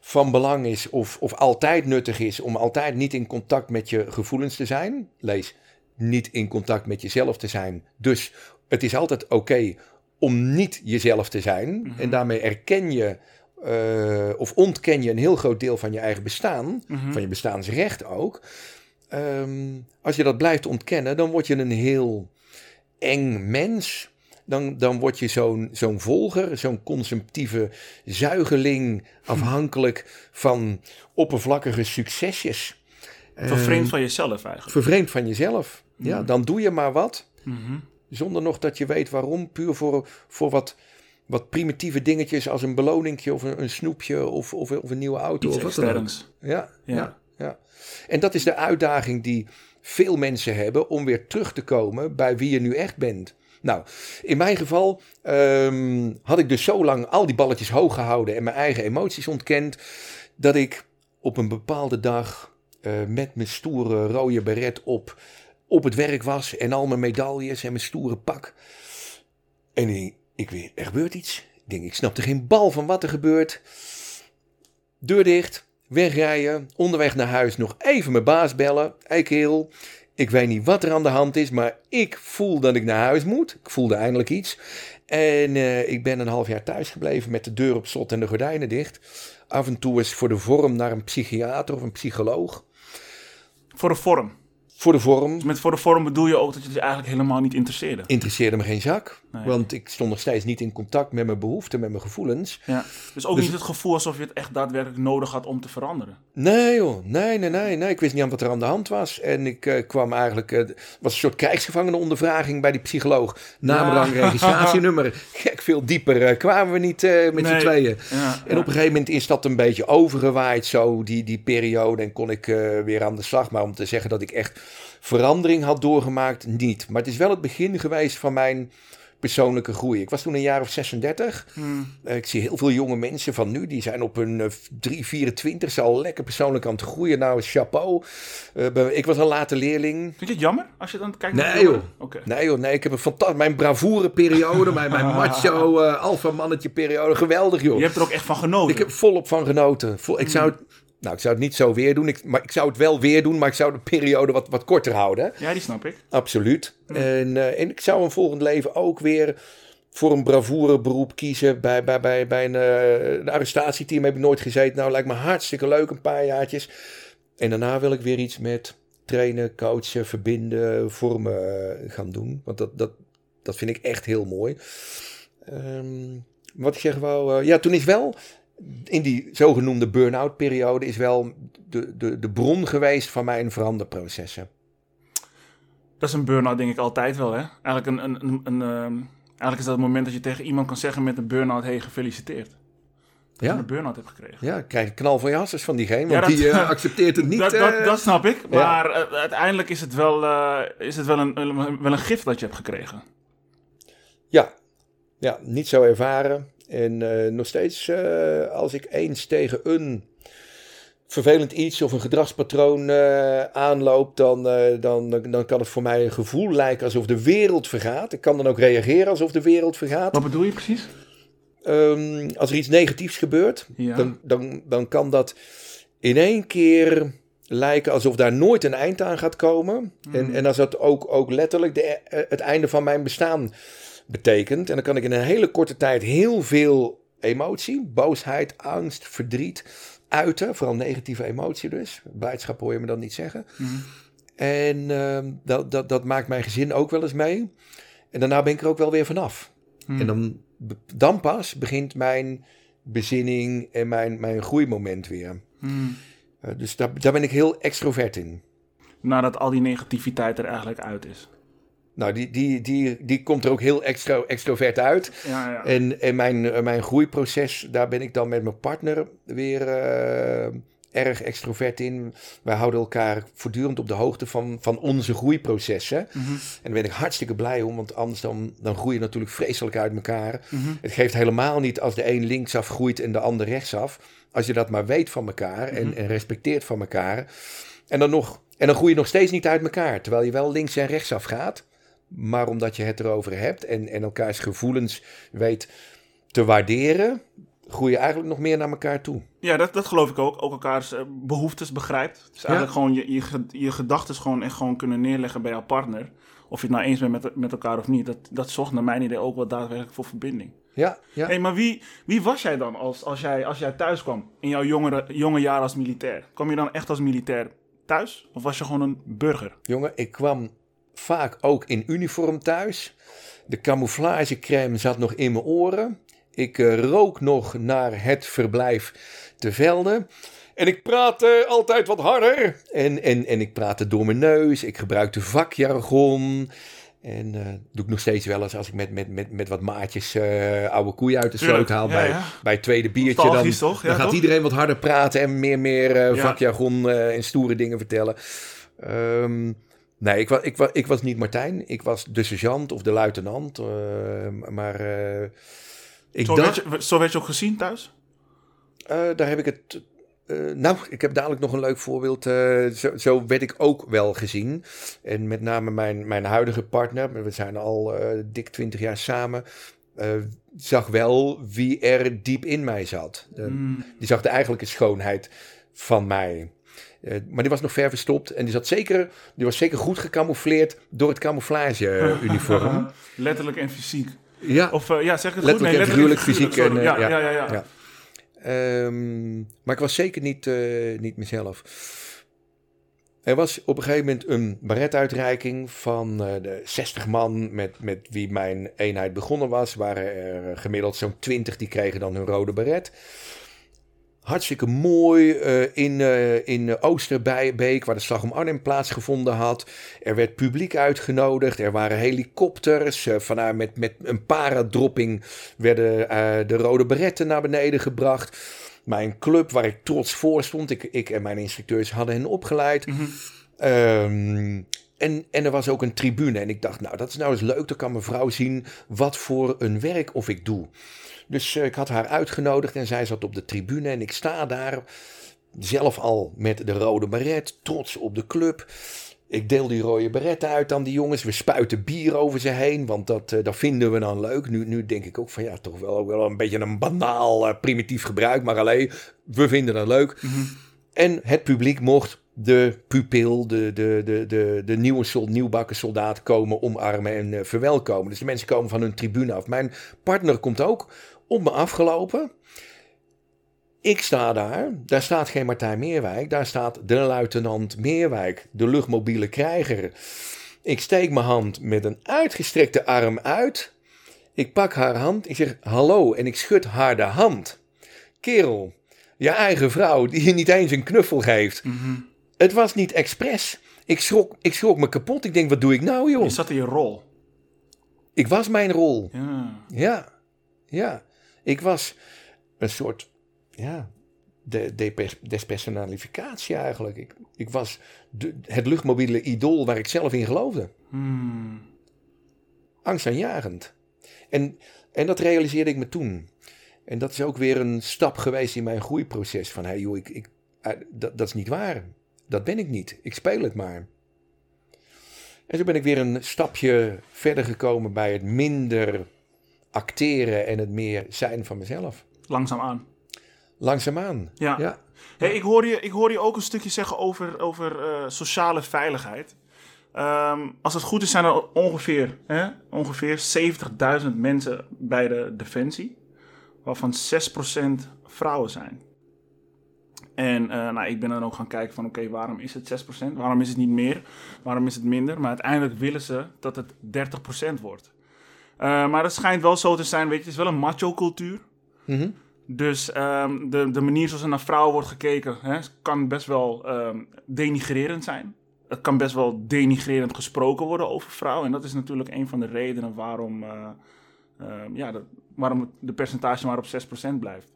van belang is of, of altijd nuttig is om altijd niet in contact met je gevoelens te zijn. Lees, niet in contact met jezelf te zijn. Dus het is altijd oké om niet jezelf te zijn. Mhm. En daarmee erken je eh, of ontken je een heel groot deel van je eigen bestaan, Mhm. van je bestaansrecht ook. Ehm, als je dat blijft ontkennen, dan word je een heel eng mens. Dan, dan word je zo'n zo'n volger, zo'n consumptieve zuigeling, afhankelijk van oppervlakkige succesjes. Vervreemd Ehm, van jezelf eigenlijk. vervreemd van jezelf. Ja, Mm. dan doe je maar wat, Mhm. zonder nog dat je weet waarom. Puur voor, voor wat, wat primitieve dingetjes als een beloningje of een, een snoepje of, of, of een nieuwe auto. Iets of wat dan ook. ja. Ja. Ja, En dat is de uitdaging die veel mensen hebben om weer terug te komen bij wie je nu echt bent. Nou, in mijn geval ehm, had ik dus zo lang al die balletjes hoog gehouden en mijn eigen emoties ontkend, dat ik op een bepaalde dag eh, met mijn stoere rode beret op, op het werk was en al mijn medailles en mijn stoere pak. En ik, ik weet, er gebeurt iets. Ik denk, ik snapte geen bal van wat er gebeurt. Deur dicht, wegrijden, onderweg naar huis nog even mijn baas bellen. Hey kerel, ik weet niet wat er aan de hand is, maar ik voel dat ik naar huis moet. Ik voelde eindelijk iets. En eh, ik ben een half jaar thuis gebleven met de deur op slot en de gordijnen dicht. Af en toe eens voor de vorm naar een psychiater of een psycholoog. Voor de vorm. Voor de vorm Dus met voor de vorm bedoel je ook dat je het eigenlijk helemaal niet interesseerde. interesseerde me geen zak. Nee. Want ik stond nog steeds niet in contact met mijn behoeften, met mijn gevoelens. Ja. Dus ook Dus- niet het gevoel alsof je het echt daadwerkelijk nodig had om te veranderen. Nee joh, nee, nee, nee, nee. Ik wist niet aan wat er aan de hand was. En ik eh, kwam eigenlijk, eh, was een soort krijgsgevangenenondervraging bij die psycholoog. Naam, Ja. registratienummer. (laughs) Gek veel dieper eh, kwamen we niet met z'n Nee. tweeën. Ja, En op een gegeven moment is dat een beetje overgewaaid, zo die, die periode. En kon ik weer aan de slag. Maar om te zeggen dat ik echt verandering had doorgemaakt, niet. Maar het is wel het begin geweest van mijn persoonlijke groei. Ik was toen een jaar of 36. Hmm. Eh, Ik zie heel veel jonge mensen van nu, die zijn op hun eh, 3, 24 al lekker persoonlijk aan het groeien. Nou, chapeau. Eh, ik was een late leerling. Vind je het jammer als je dan kijkt naar Nee, jongeren? joh. Nee joh, nee, ik heb een fantastisch, mijn bravoure periode, mijn, mijn (laughs) macho eh alpha mannetje periode, geweldig joh. Je hebt er ook echt van genoten. Ik heb volop van genoten. Vol, ik, zou het, nou, ik zou het niet zo weer doen, ik, maar ik zou het wel weer doen, maar ik zou de periode wat, wat korter houden. Ja, die snap ik. Absoluut. En, eh, en ik zou een volgend leven ook weer voor een bravoure beroep kiezen. Bij, bij, bij, bij een, een arrestatieteam heb ik nooit gezeten. Nou, lijkt me hartstikke leuk, een paar jaartjes. En daarna wil ik weer iets met trainen, coachen, verbinden, vormen eh, gaan doen. Want dat, dat, dat vind ik echt heel mooi. Ehm, wat ik zeg wou... ja, toen is wel... In die zogenoemde burn-out periode is wel de, de, de bron geweest van mijn veranderprocessen. Dat is een burn-out denk ik altijd wel, hè? Eigenlijk, een, een, een, een, ehm, eigenlijk is dat het moment dat je tegen iemand kan zeggen met een burn-out... hey, gefeliciteerd. Dat je Ja. een burn-out hebt gekregen. Ja, ik krijg een knal van je hassers van diegene, Ja, want dat- die eh, (laughs) accepteert het niet. dat, dat, eh. dat snap ik. ja. Maar eh, uiteindelijk is het wel, is het wel, een, een- wel een gift dat je hebt gekregen. ja. ja, niet zo ervaren. En eh, nog steeds, eh, als ik eens tegen een vervelend iets of een gedragspatroon eh, aanloop, dan, dan, dan kan het voor mij een gevoel lijken alsof de wereld vergaat. Ik kan dan ook reageren alsof de wereld vergaat. Wat bedoel je precies? Ehm, als er iets negatiefs gebeurt, Ja. dan, dan, dan kan dat in één keer lijken alsof daar nooit een eind aan gaat komen. En, en als dat ook, ook letterlijk de, het einde van mijn bestaan betekent. En dan kan ik in een hele korte tijd heel veel emotie, boosheid, angst, verdriet uiten. Vooral negatieve emotie dus. Blijdschap hoor je me dan niet zeggen. Mhm. En ehm, dat, dat, dat maakt mijn gezin ook wel eens mee. En daarna ben ik er ook wel weer vanaf. Hmm. En dan, dan pas begint mijn bezinning en mijn, mijn groeimoment weer. Hmm. Eh, dus daar, daar ben ik heel extrovert in. Nadat al die negativiteit er eigenlijk uit is. Nou, die, die, die, die komt er ook heel extro, extrovert uit. Ja, ja. En, en mijn, eh, mijn groeiproces, daar ben ik dan met mijn partner weer eh, erg extrovert in. Wij houden elkaar voortdurend op de hoogte van, van onze groeiprocessen. Mhm. En daar ben ik hartstikke blij om, want anders dan, dan groei je natuurlijk vreselijk uit elkaar. Mhm. Het geeft helemaal niet als de een linksaf groeit en de ander rechtsaf. Als je dat maar weet van elkaar en, Mhm. en respecteert van elkaar. En dan, nog, en dan groei je nog steeds niet uit elkaar. Terwijl je wel links en rechtsaf gaat. Maar omdat je het erover hebt en, en elkaars gevoelens weet te waarderen. groeien eigenlijk nog meer naar elkaar toe. Ja, dat, dat geloof ik ook. Ook elkaars uh, behoeftes begrijpt. Dus eigenlijk gewoon je, je, je gedachten gewoon echt gewoon kunnen neerleggen bij jouw partner. Of je het nou eens bent met, met elkaar of niet. Dat, dat zorgt naar mijn idee ook wel daadwerkelijk voor verbinding. Ja, ja. Hey, maar wie, wie was jij dan als, als, jij, als jij thuis kwam in jouw jongere, jonge jaren als militair? Kwam je dan echt als militair thuis? Of was je gewoon een burger? Jongen, ik kwam vaak ook in uniform thuis. De camouflagecrème zat nog in mijn oren. Ik uh, rook nog naar het verblijf te velden. En ik praatte altijd wat harder. En, en, en ik praatte door mijn neus. Ik gebruikte vakjargon. En uh, doe ik nog steeds wel eens als ik met, met, met, met wat maatjes uh, oude koeien uit de sloot haal. bij, bij het tweede biertje. Dan, toch? dan gaat iedereen wat harder praten en meer, meer uh, vakjargon en stoere dingen vertellen. Um, nee, ik was, ik, was, ik was niet Martijn. Ik was de sergeant of de luitenant. maar ik zo, dacht, werd je, zo werd je ook gezien thuis? daar heb ik het nou, ik heb dadelijk nog een leuk voorbeeld. Zo, zo, werd ik ook wel gezien. En met name mijn, mijn huidige partner, we zijn al dik twintig jaar samen, zag wel wie er diep in mij zat. Mm. Die zag de eigenlijke schoonheid van mij. Maar die was nog ver verstopt en die, zat zeker, die was zeker goed gecamoufleerd door het camouflage-uniform. (laughs) letterlijk en fysiek. Ja, of ja, zeg het letterlijk goed? Nee, en figuurlijk, fysiek. En, ja, ja, ja. ja. ja. Um, maar ik was zeker niet, uh, niet mezelf. Er was op een gegeven moment een baretuitreiking van uh, de 60 man met, met wie mijn eenheid begonnen was. Waren er gemiddeld zo'n 20 die kregen dan hun rode baret. Hartstikke mooi uh, in, uh, in Oosterbeek, waar de slag om Arnhem plaatsgevonden had. Er werd publiek uitgenodigd, er waren helikopters. Uh, vanuit met, met een paradropping werden de rode beretten naar beneden gebracht. Mijn club, waar ik trots voor stond, ik, ik en mijn instructeurs hadden hen opgeleid. Mm um, en, en er was ook een tribune. En ik dacht, nou, dat is nou eens leuk. Dan kan mijn vrouw zien wat voor een werk of ik doe. Dus uh, ik had haar uitgenodigd en zij zat op de tribune. En ik sta daar zelf al met de rode baret, trots op de club. Ik deel die rode beret uit aan die jongens. We spuiten bier over ze heen, want dat, uh, dat vinden we dan leuk. Nu, nu denk ik ook van ja, toch wel, wel een beetje een banaal, uh, primitief gebruik. Maar alleen, we vinden dat leuk. Mm -hmm. En het publiek mocht de pupil, de, de, de, de, de nieuwe sol, nieuwbakken soldaat komen omarmen en uh, verwelkomen. Dus de mensen komen van hun tribune af. Mijn partner komt ook op me afgelopen. Ik sta daar, daar staat geen Martijn Meerwijk, daar staat de luitenant Meerwijk, de luchtmobiele krijger. Ik steek mijn hand met een uitgestrekte arm uit. Ik pak haar hand, ik zeg hallo en ik schud haar de hand. Kerel, je eigen vrouw die je niet eens een knuffel geeft. Mm -hmm. Het was niet expres. Ik schrok, ik schrok me kapot. Ik denk, wat doe ik nou, joh? Je zat in je rol. Ik was mijn rol. Ja. Ja. Ja. Ik was een soort, ja, de, de despersonalificatie eigenlijk. Ik, ik was de, het luchtmobiele idool waar ik zelf in geloofde. Hmm. Angstaanjagend. En, en dat realiseerde ik me toen. En dat is ook weer een stap geweest in mijn groeiproces. Van, hé hey joh, ik, ik, dat, dat is niet waar. Dat ben ik niet. Ik speel het maar. En zo ben ik weer een stapje verder gekomen bij het minder acteren en het meer zijn van mezelf. Langzaamaan. Langzaamaan, ja. ja. Hey, ik, hoor je, ik hoor je ook een stukje zeggen over, over uh, sociale veiligheid. Um, als het goed is zijn er ongeveer, hè, ongeveer 70.000 mensen bij de Defensie. Waarvan 6% vrouwen zijn. En uh, nou, ik ben dan ook gaan kijken van oké, okay, waarom is het 6%? Waarom is het niet meer? Waarom is het minder? Maar uiteindelijk willen ze dat het 30% wordt. Uh, maar het schijnt wel zo te zijn, weet je, het is wel een macho cultuur. Mm -hmm. Dus um, de, de manier zoals er naar vrouwen wordt gekeken, hè, kan best wel um, denigrerend zijn. Het kan best wel denigrerend gesproken worden over vrouwen. En dat is natuurlijk een van de redenen waarom, uh, uh, ja, de, waarom de percentage maar op 6% blijft.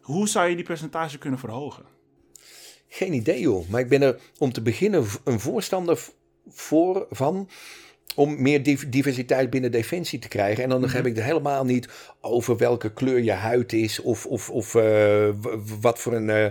Hoe zou je die percentage kunnen verhogen? Geen idee joh, maar ik ben er om te beginnen een voorstander voor van om meer diversiteit binnen defensie te krijgen. En dan mm -hmm. heb ik het helemaal niet over welke kleur je huid is of, of, of uh, wat voor een eh,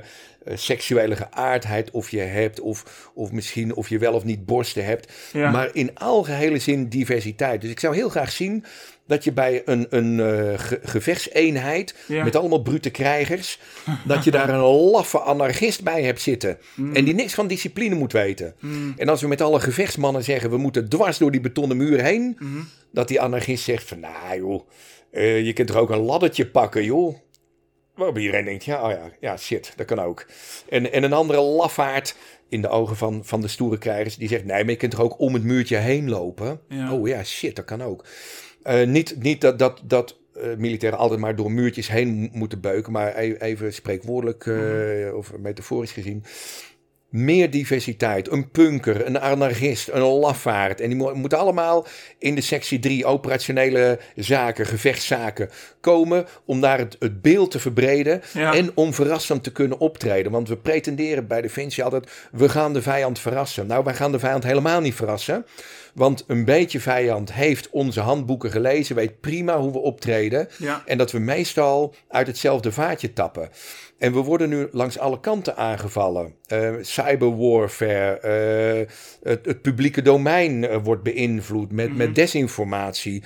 seksuele geaardheid of je hebt, of, of misschien of je wel of niet borsten hebt. Maar in algehele zin diversiteit. Dus ik zou heel graag zien dat je bij een, een uh, gevechtseenheid met allemaal brute krijgers, dat je daar een laffe anarchist bij hebt zitten. Mm. En die niks van discipline moet weten. Mm. En als we met alle gevechtsmannen zeggen, we moeten dwars door die betonnen muur heen, mm. dat die anarchist zegt van, nou joh, uh, je kunt er ook een laddertje pakken joh. Waarop iedereen denkt, ja, oh ja, ja, shit, dat kan ook. En, en een andere lafaard in de ogen van, van de stoere krijgers, die zegt, nee, maar je kunt er ook om het muurtje heen lopen. Oh ja, shit, dat kan ook. Uh, niet, niet dat, dat, dat uh, militairen altijd maar door muurtjes heen moeten beuken, maar e-, even spreekwoordelijk uh, of metaforisch gezien meer diversiteit. Een punker, een anarchist, een lafaard. En die moeten allemaal in de sectie 3 operationele zaken, gevechtszaken komen. Om daar het, het beeld te verbreden en om verrassend te kunnen optreden. Want we pretenderen bij Defensie altijd, we gaan de vijand verrassen. Nou, wij gaan de vijand helemaal niet verrassen. Want een beetje vijand heeft onze handboeken gelezen, weet prima hoe we optreden. En dat we meestal uit hetzelfde vaatje tappen. En we worden nu langs alle kanten aangevallen. Uh, cyberwarfare, uh, het, het, publieke domein uh, wordt beïnvloed met, met mhm. desinformatie.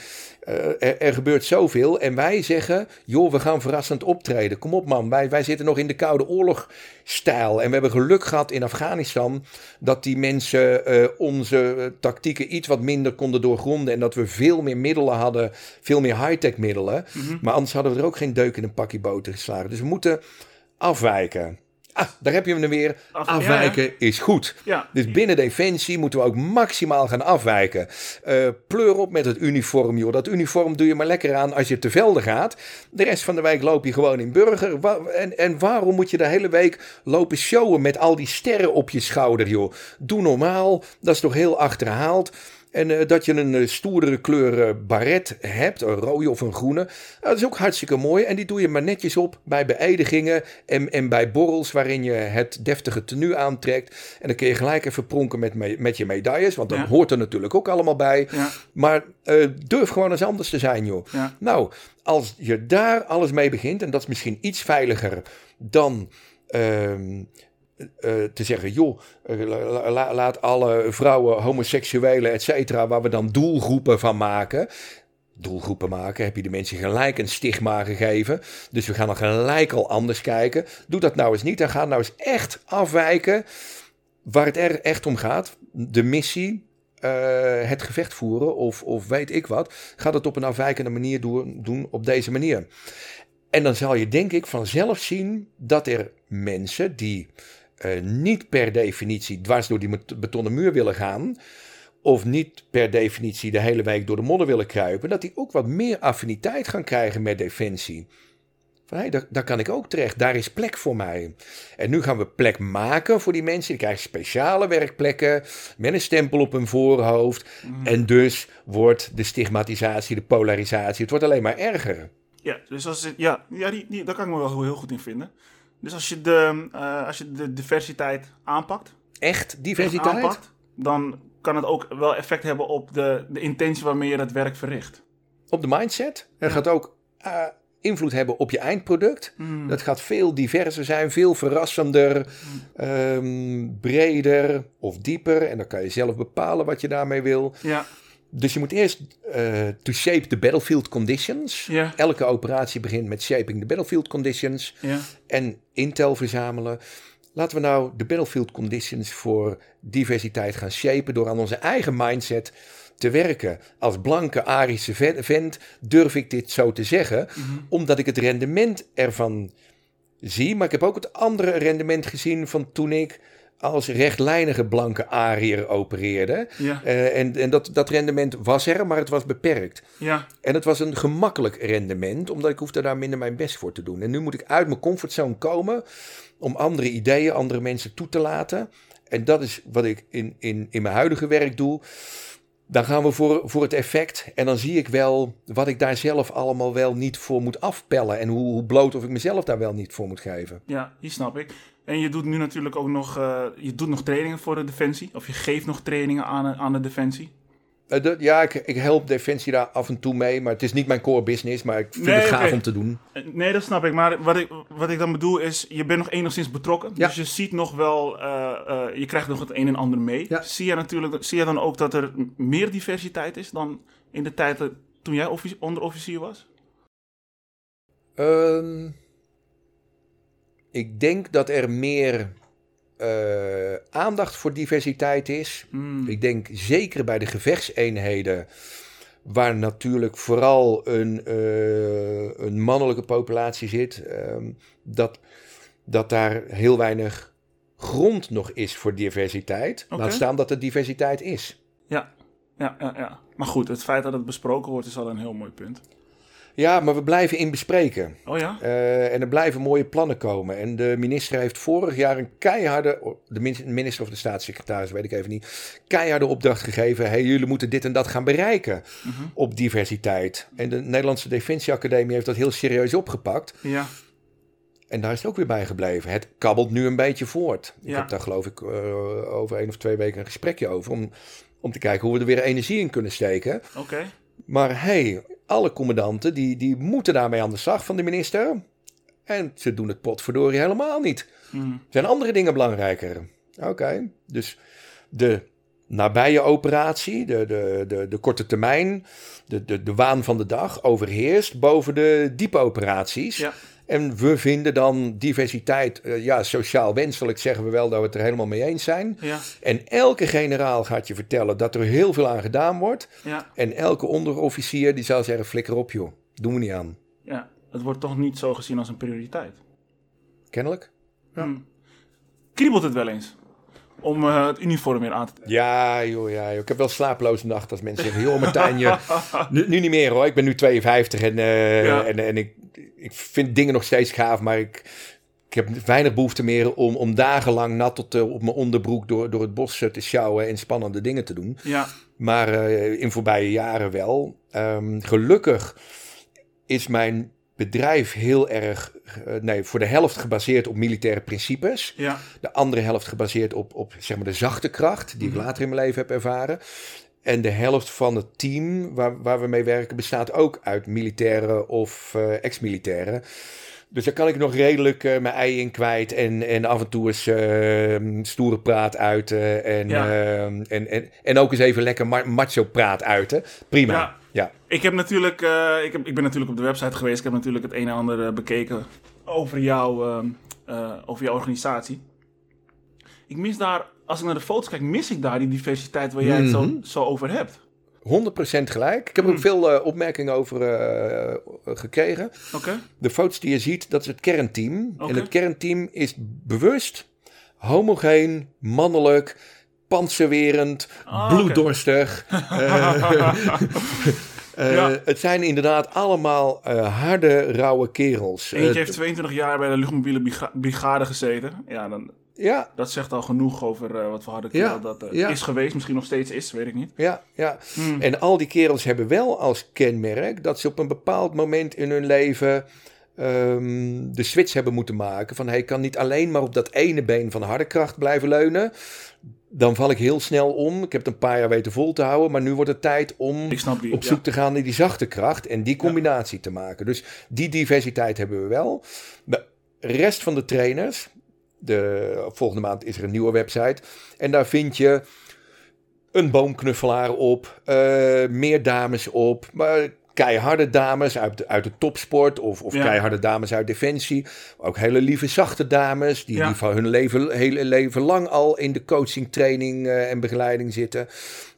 Er, er, gebeurt zoveel en wij zeggen, joh, we gaan verrassend optreden. Kom op man, wij, wij zitten nog in de Koude Oorlog-stijl. En we hebben geluk gehad in Afghanistan dat die mensen onze tactieken iets wat minder konden doorgronden. En dat we veel meer middelen hadden, veel meer high-tech middelen. Mhm. Maar anders hadden we er ook geen deuk in een pakje boter geslagen. Dus we moeten afwijken. Ah, daar heb je hem weer. afwijken is goed. Ja. Dus binnen Defensie moeten we ook maximaal gaan afwijken. Uh, pleur op met het uniform, joh. Dat uniform doe je maar lekker aan als je te velden gaat. De rest van de week loop je gewoon in burger. En, en waarom moet je de hele week lopen showen met al die sterren op je schouder, joh? Doe normaal. Dat is toch heel achterhaald. En uh, dat je een uh, stoerdere kleur uh, baret hebt, een rode of een groene. dat is ook hartstikke mooi. En die doe je maar netjes op bij beëdigingen en, en bij borrels waarin je het deftige tenue aantrekt. En dan kun je gelijk even pronken met, me, met je medailles, want dat hoort er natuurlijk ook allemaal bij. Ja. Maar durf gewoon eens anders te zijn, joh. Ja. Nou, als je daar alles mee begint, en dat is misschien iets veiliger dan... Ehm, uh, te zeggen, joh, uh, laat alle vrouwen, homoseksuelen, et cetera, waar we dan doelgroepen van maken. Doelgroepen maken, heb je de mensen gelijk een stigma gegeven. Dus we gaan dan gelijk al anders kijken. Doe dat nou eens niet en ga nou eens echt afwijken waar het er echt om gaat. De missie, uh, het gevecht voeren of, of weet ik wat. Ga dat op een afwijkende manier doen, doen op deze manier. En dan zal je denk ik vanzelf zien dat er mensen die uh, niet per definitie dwars door die betonnen muur willen gaan. Of niet per definitie de hele week door de modder willen kruipen. Dat die ook wat meer affiniteit gaan krijgen met defensie. Van, hey, daar, daar, kan ik ook terecht. Daar is plek voor mij. En nu gaan we plek maken voor die mensen. Die krijgen speciale werkplekken met een stempel op hun voorhoofd. Mm. En dus wordt de stigmatisatie, de polarisatie, het wordt alleen maar erger. Ja, dus als het, ja, ja die, die, daar kan ik me wel heel goed in vinden. Dus als je de, uh, als je de diversiteit aanpakt. Echt diversiteit? Aanpakt, dan kan het ook wel effect hebben op de, de intentie waarmee je het werk verricht. Op de mindset. Het gaat ook uh, invloed hebben op je eindproduct. Mm. Dat gaat veel diverser zijn, veel verrassender, mm. um, breder of dieper. En dan kan je zelf bepalen wat je daarmee wil. Ja. Dus je moet eerst uh, to shape the battlefield conditions. Elke operatie begint met shaping the battlefield conditions. En intel verzamelen. Laten we nou de battlefield conditions voor diversiteit gaan shapen door aan onze eigen mindset te werken. Als blanke Arische vent durf ik dit zo te zeggen, mhm. omdat ik het rendement ervan zie. Maar ik heb ook het andere rendement gezien van toen ik als rechtlijnige blanke Ariër opereerde. Ja. Uh, en en dat, dat rendement was er, maar het was beperkt. Ja. En het was een gemakkelijk rendement, omdat ik hoefde daar minder mijn best voor te doen. En nu moet ik uit mijn comfortzone komen om andere ideeën, andere mensen toe te laten. En dat is wat ik in, in, in mijn huidige werk doe. Dan gaan we voor, voor het effect. En dan zie ik wel wat ik daar zelf allemaal wel niet voor moet afpellen. En hoe, hoe bloot of ik mezelf daar wel niet voor moet geven. Ja, die snap ik. En je doet nu natuurlijk ook nog, uh, je doet nog trainingen voor de defensie. Of je geeft nog trainingen aan, aan de defensie. Eh, de- ja, ik, ik help Defensie daar af en toe mee, maar het is niet mijn core business, maar ik vind Nee, het gaaf om te doen. Eh, Nee, dat snap ik. Maar wat ik, wat ik dan bedoel is, je bent nog enigszins betrokken. Ja. Dus je ziet nog wel, eh, eh, je krijgt nog het een en ander mee. Ja. Zie je natuurlijk, zie je dan ook dat er meer diversiteit is dan in de tijd dat- toen jij offici- onderofficier was? Ehm, ik denk dat er meer eh, aandacht voor diversiteit is. Hmm. Ik denk zeker bij de gevechtseenheden, waar natuurlijk vooral een, eh, een mannelijke populatie zit, ehm, dat, dat daar heel weinig grond nog is voor diversiteit. Oké. Laat staan dat er diversiteit is. Ja, ja, ja, ja. Maar goed, het feit dat het besproken wordt is al een heel mooi punt. Ja, maar we blijven in bespreken. Oh ja? Eh, en er blijven mooie plannen komen. En de minister heeft vorig jaar een keiharde, de min- minister of de staatssecretaris, weet ik even niet, keiharde opdracht gegeven. Hey, jullie moeten dit en dat gaan bereiken Mhm. op diversiteit. En de Nederlandse Defensieacademie heeft dat heel serieus opgepakt. Ja, En daar is het ook weer bij gebleven. Het kabbelt nu een beetje voort. Ik heb daar geloof ik eh, over één of twee weken een gesprekje over. Om, om te kijken hoe we er weer energie in kunnen steken. oké. Maar hey, alle commandanten die, die moeten daarmee aan de slag van de minister. En ze doen het potverdorie helemaal niet. Hmm. Er zijn andere dingen belangrijker. Oké, dus de nabije operatie, de, de, de, de korte termijn, de, de, de waan van de dag overheerst boven de diepe operaties. Ja. En we vinden dan diversiteit, eh, ja, sociaal wenselijk zeggen we wel dat we het er helemaal mee eens zijn. Ja, En elke generaal gaat je vertellen dat er heel veel aan gedaan wordt. ja, En elke onderofficier die zal zeggen, flikker op joh, doen we niet aan. ja. Het wordt toch niet zo gezien als een prioriteit. Kennelijk? Ja. Hmm. Kriebelt het wel eens? Om eh, het uniform weer aan te trekken. Ja joh, ja joh. Ik heb wel slapeloze nachten als mensen zeggen, joh Martijn, je, (laughs) nu, nu niet meer hoor. Ik ben nu 52 en, eh, Ja. en, en ik, ik vind dingen nog steeds gaaf, maar ik, ik heb weinig behoefte meer om, om dagenlang nat tot eh, op mijn onderbroek door, door het bos te sjouwen en spannende dingen te doen. Ja, Maar in voorbije jaren wel. Ehm, gelukkig is mijn bedrijf heel erg, eh, nee, voor de helft gebaseerd op militaire principes. ja, De andere helft gebaseerd op, op zeg maar de zachte kracht, die ik later in mijn leven heb ervaren. En de helft van het team waar, waar we mee werken bestaat ook uit militairen of eh, ex-militairen. Dus daar kan ik nog redelijk eh, mijn ei in kwijt en, en af en toe eens eh, stoere praat uiten. En, Ja. eh, en, en, en ook eens even lekker ma- macho praat uiten. Prima. Ja. Ja. Ik heb natuurlijk, eh, ik, heb, ik ben natuurlijk op de website geweest. Ik heb natuurlijk het een en ander eh, bekeken over, jou, eh, over jouw organisatie. Ik mis daar, als ik naar de foto's kijk, mis ik daar die diversiteit waar jij het zo, Mhm. zo over hebt. 100% gelijk. Ik heb er ook veel eh, opmerkingen over gekregen. Oké? De foto's die je ziet, dat is het kernteam. En het kernteam is bewust, homogeen, mannelijk, panzerwerend, Ah, bloeddorstig. (laughs) Eh, eh, Ja. Het zijn inderdaad allemaal eh, harde, rauwe kerels. Eentje heeft 22 jaar bij de luchtmobiele briga- brigade gezeten. Ja, dan, ja, dat zegt al genoeg over wat hadden Ja, verteld. Dat ja. is geweest, misschien nog steeds is, weet ik niet. ja, ja. Hmm. En al die kerels hebben wel als kenmerk dat ze op een bepaald moment in hun leven ehm, de switch hebben moeten maken. Van hij kan niet alleen maar op dat ene been van harde kracht blijven leunen. Dan val ik heel snel om. Ik heb het een paar jaar weten vol te houden. Maar nu wordt het tijd om die. op ja. zoek te gaan naar die zachte kracht. En die combinatie te maken. Dus die diversiteit hebben we wel. De rest van de trainers. De, volgende maand is er een nieuwe website. En daar vind je een boomknuffelaar op, eh, meer dames op, maar keiharde dames uit, de- uit de topsport of, of Ja. keiharde dames uit defensie. Ook hele lieve, zachte dames die, Ja. die van hun leven, hele leven lang al in de coaching, training eh, en begeleiding zitten.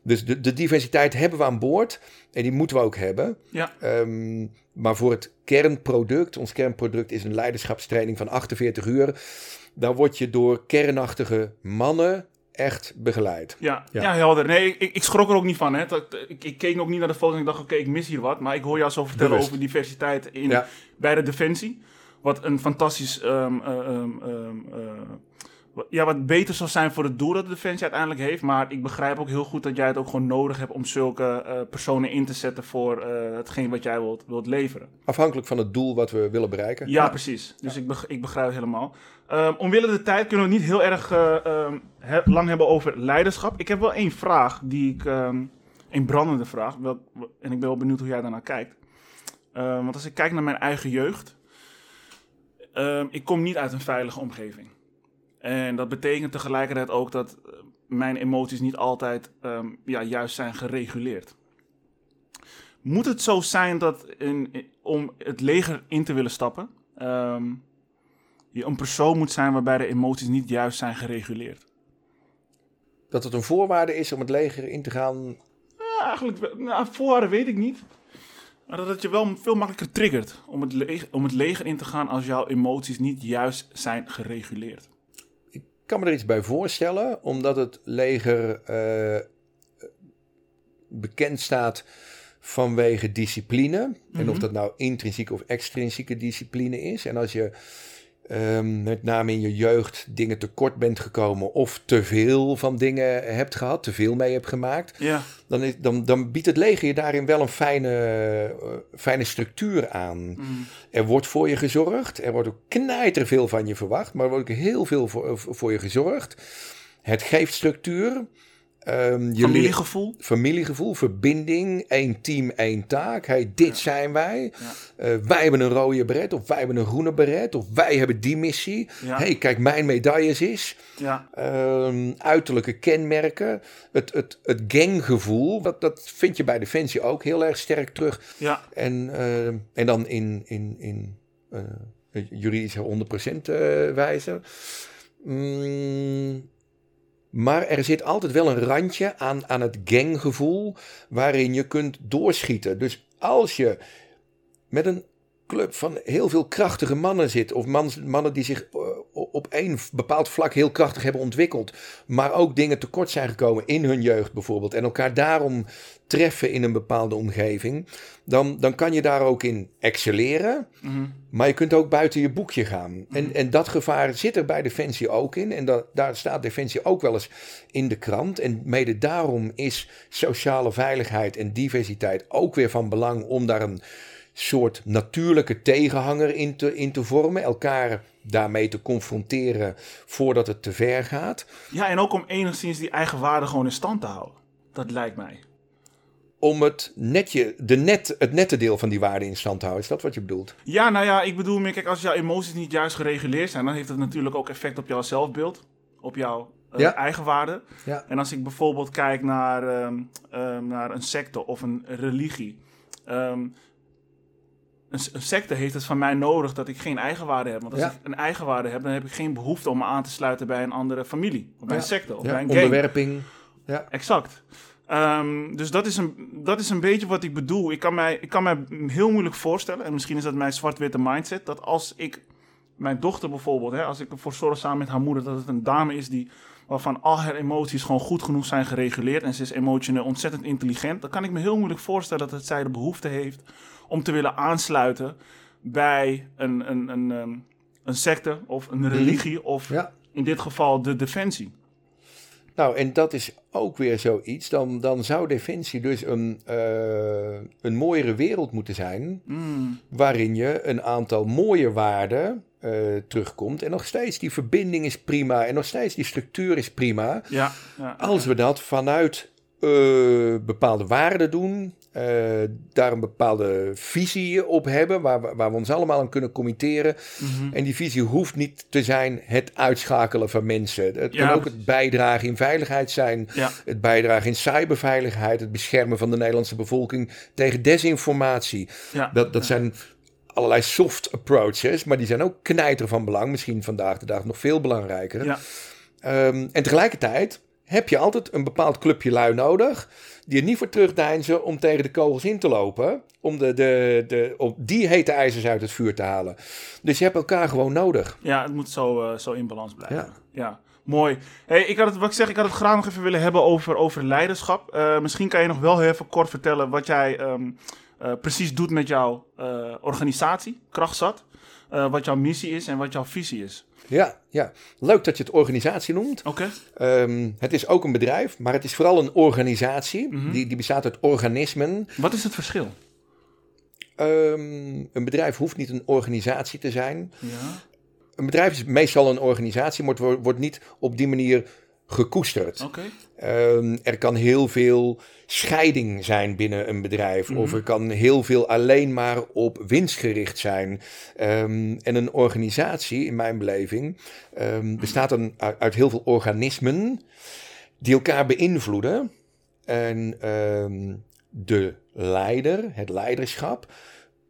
Dus de, de diversiteit hebben we aan boord en die moeten we ook hebben. Ja. Ehm, maar voor het kernproduct, ons kernproduct is een leiderschapstraining van 48 uur. Daar word je door kernachtige mannen echt begeleid. Ja, ja. Ja. helder. Nee, ik, ik schrok er ook niet van. Hè. Dat, ik, ik keek ook niet naar de foto en ik dacht, oké, ik mis hier wat. Maar ik hoor jou zo vertellen Bewust. over diversiteit in, Ja. bij de Defensie. Wat een fantastisch... ehm, eh, ehm, ehm, eh, ja, wat beter zou zijn voor het doel dat de Defensie uiteindelijk heeft. Maar ik begrijp ook heel goed dat jij het ook gewoon nodig hebt om zulke eh, personen in te zetten voor hetgeen wat jij wilt, wilt leveren. Afhankelijk van het doel wat we willen bereiken. Ja, precies. Dus ik, beg- ik begrijp het helemaal. Ehm, omwille de tijd kunnen we niet heel erg eh, ehm, lang hebben over leiderschap. Ik heb wel één vraag die ik, ehm, een brandende vraag. Wel, en ik ben wel benieuwd hoe jij daarnaar kijkt. Want als ik kijk naar mijn eigen jeugd. Ik kom niet uit een veilige omgeving. En dat betekent tegelijkertijd ook dat eh, mijn emoties niet altijd um, ja, juist zijn gereguleerd. Moet het zo zijn dat om het leger in te willen stappen, um, je een persoon moet zijn waarbij de emoties niet juist zijn gereguleerd? Dat het een voorwaarde is om het leger in te gaan? Ja, eigenlijk, nou, voorwaarde weet ik niet. Maar dat het je wel veel makkelijker triggert om het, leger, om het leger in te gaan als jouw emoties niet juist zijn gereguleerd. Ik kan me er iets bij voorstellen, omdat het leger uh, bekend staat vanwege discipline. Mm -hmm. En of mhm. dat nou intrinsieke of extrinsieke discipline is. En als je um, met name in je jeugd dingen tekort bent gekomen of te veel van dingen hebt gehad, te veel mee hebt gemaakt, ja. dan, is, dan, dan biedt het leger je daarin wel een fijne, uh, fijne structuur aan. Mm. Er wordt voor je gezorgd, er wordt ook knijter veel van je verwacht, maar er wordt ook heel veel voor, voor je gezorgd. Het geeft structuur. Um, je familiegevoel. familiegevoel, verbinding, één team, één taak. Hey, dit ja. zijn wij. Ja. Uh, wij hebben een rode beret of wij hebben een groene beret of wij hebben die missie. Ja. hey, kijk, mijn medailles is. Ja. Um, uiterlijke kenmerken. Het, het, het ganggevoel, dat, dat vind je bij Defensie ook heel erg sterk terug. Ja. En, uh, en dan in, in, in uh, juridische 100% wijze. Mm, maar er zit altijd wel een randje aan, aan het ganggevoel waarin je kunt doorschieten. Dus als je met een club van heel veel krachtige mannen zit, of man, mannen die zich uh, op één bepaald vlak heel krachtig hebben ontwikkeld, maar ook dingen tekort zijn gekomen in hun jeugd bijvoorbeeld, en elkaar daarom treffen in een bepaalde omgeving, dan, dan kan je daar ook in excelleren. Mm -hmm. Maar je kunt ook buiten je boekje gaan. Mm -hmm. en, en dat gevaar zit er bij Defensie ook in. En dat, daar staat Defensie ook wel eens in de krant. En mede daarom is sociale veiligheid en diversiteit ook weer van belang om daar een soort natuurlijke tegenhanger in te, in te vormen. Elkaar daarmee te confronteren voordat het te ver gaat. Ja, en ook om enigszins die eigen waarde gewoon in stand te houden. Dat lijkt mij om het netje, de net, het nette deel van die waarde in stand te houden. Is dat wat je bedoelt? Ja, nou ja, ik bedoel meer, kijk, als jouw emoties niet juist gereguleerd zijn, dan heeft het natuurlijk ook effect op jouw zelfbeeld, op jouw uh, ja. eigen waarde. Ja. En als ik bijvoorbeeld kijk naar, um, um, naar een secte of een religie. Um, een, een, secte heeft het van mij nodig dat ik geen eigenwaarde heb. Want als Ja. ik een eigenwaarde heb, dan heb ik geen behoefte om me aan te sluiten bij een andere familie. Of bij een secte of bij een gang. onderwerping. Ja. Exact. Ehm, dus dat is, een, dat is een beetje wat ik bedoel. Ik kan, mij, ik kan mij heel moeilijk voorstellen, en misschien is dat mijn zwart-witte mindset, dat als ik mijn dochter bijvoorbeeld, hè, als ik ervoor zorg samen met haar moeder dat het een dame is die, waarvan al haar emoties gewoon goed genoeg zijn gereguleerd en ze is emotioneel ontzettend intelligent, dan kan ik me heel moeilijk voorstellen dat het zij de behoefte heeft om te willen aansluiten bij een, een, een, ehm, een secte of een religie of Ja. in dit geval de defensie. Nou, en dat is ook weer zoiets. Dan, dan zou Defensie dus een, eh, een mooiere wereld moeten zijn. Mm. Waarin je een aantal mooie waarden eh, terugkomt. En nog steeds die verbinding is prima. En nog steeds die structuur is prima. Ja, ja, Als we dat vanuit eh, bepaalde waarden doen. Eh, daar een bepaalde visie op hebben. Waar, we- waar we ons allemaal aan kunnen committeren. Mhm. En die visie hoeft niet te zijn het uitschakelen van mensen. Het Ja, kan ook het bijdragen in veiligheid zijn. Ja. Het bijdragen in cyberveiligheid. Het beschermen van de Nederlandse bevolking tegen desinformatie. Ja. Dat, dat zijn allerlei soft approaches. Maar die zijn ook knijter van belang. Misschien vandaag de dag nog veel belangrijker. Ehm, en tegelijkertijd heb je altijd een bepaald clubje lui nodig. Die er niet voor terugdeinzen om tegen de kogels in te lopen. Om, de, de, de, om die hete ijzers uit het vuur te halen. Dus je hebt elkaar gewoon nodig. Ja, het moet zo, eh, zo in balans blijven. Ja. Ja, mooi. Hey, ik had het, wat ik zeg, ik had het graag nog even willen hebben over, over leiderschap. Eh, misschien kan je nog wel heel even kort vertellen wat jij ehm, eh, precies doet met jouw eh, organisatie, Krachtzat. Eh, wat jouw missie is en wat jouw visie is. Ja, ja, leuk dat je het organisatie noemt. Oké. Ehm, het is ook een bedrijf, maar het is vooral een organisatie. Mhm. die, die bestaat uit organismen. Wat is het verschil? Ehm, een bedrijf hoeft niet een organisatie te zijn. Ja. Een bedrijf is meestal een organisatie, maar het wordt, wordt niet op die manier gekoesterd. Ehm, er kan heel veel scheiding zijn binnen een bedrijf. Of Mhm. er kan heel veel alleen maar op winst gericht zijn. Ehm, en een organisatie, in mijn beleving, ehm, bestaat een, uit, uit heel veel organismen die elkaar beïnvloeden. En de leider, het leiderschap,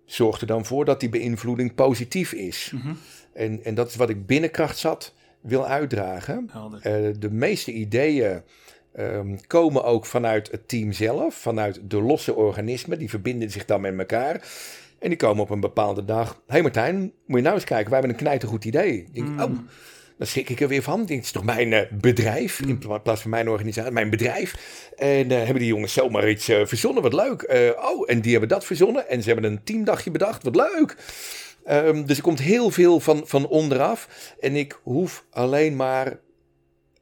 zorgt er dan voor dat die beïnvloeding positief is. Mhm. En, en dat is wat ik binnenkracht zat wil uitdragen. Eh, de meeste ideeën ehm, komen ook vanuit het team zelf, vanuit de losse organismen. Die verbinden zich dan met elkaar. En die komen op een bepaalde dag. Hé hey Martijn, moet je nou eens kijken, wij hebben een knijtergoed idee. Ik denk, Mm. oh, dan schrik ik er weer van. Ik denk, het is toch mijn eh, bedrijf, in pla- plaats van mijn organisatie, mijn bedrijf. En eh, hebben die jongens zomaar iets verzonnen, wat leuk. Oh, en die hebben dat verzonnen. En ze hebben een teamdagje bedacht, wat leuk. Ehm, dus er komt heel veel van, van onderaf. En ik hoef alleen maar,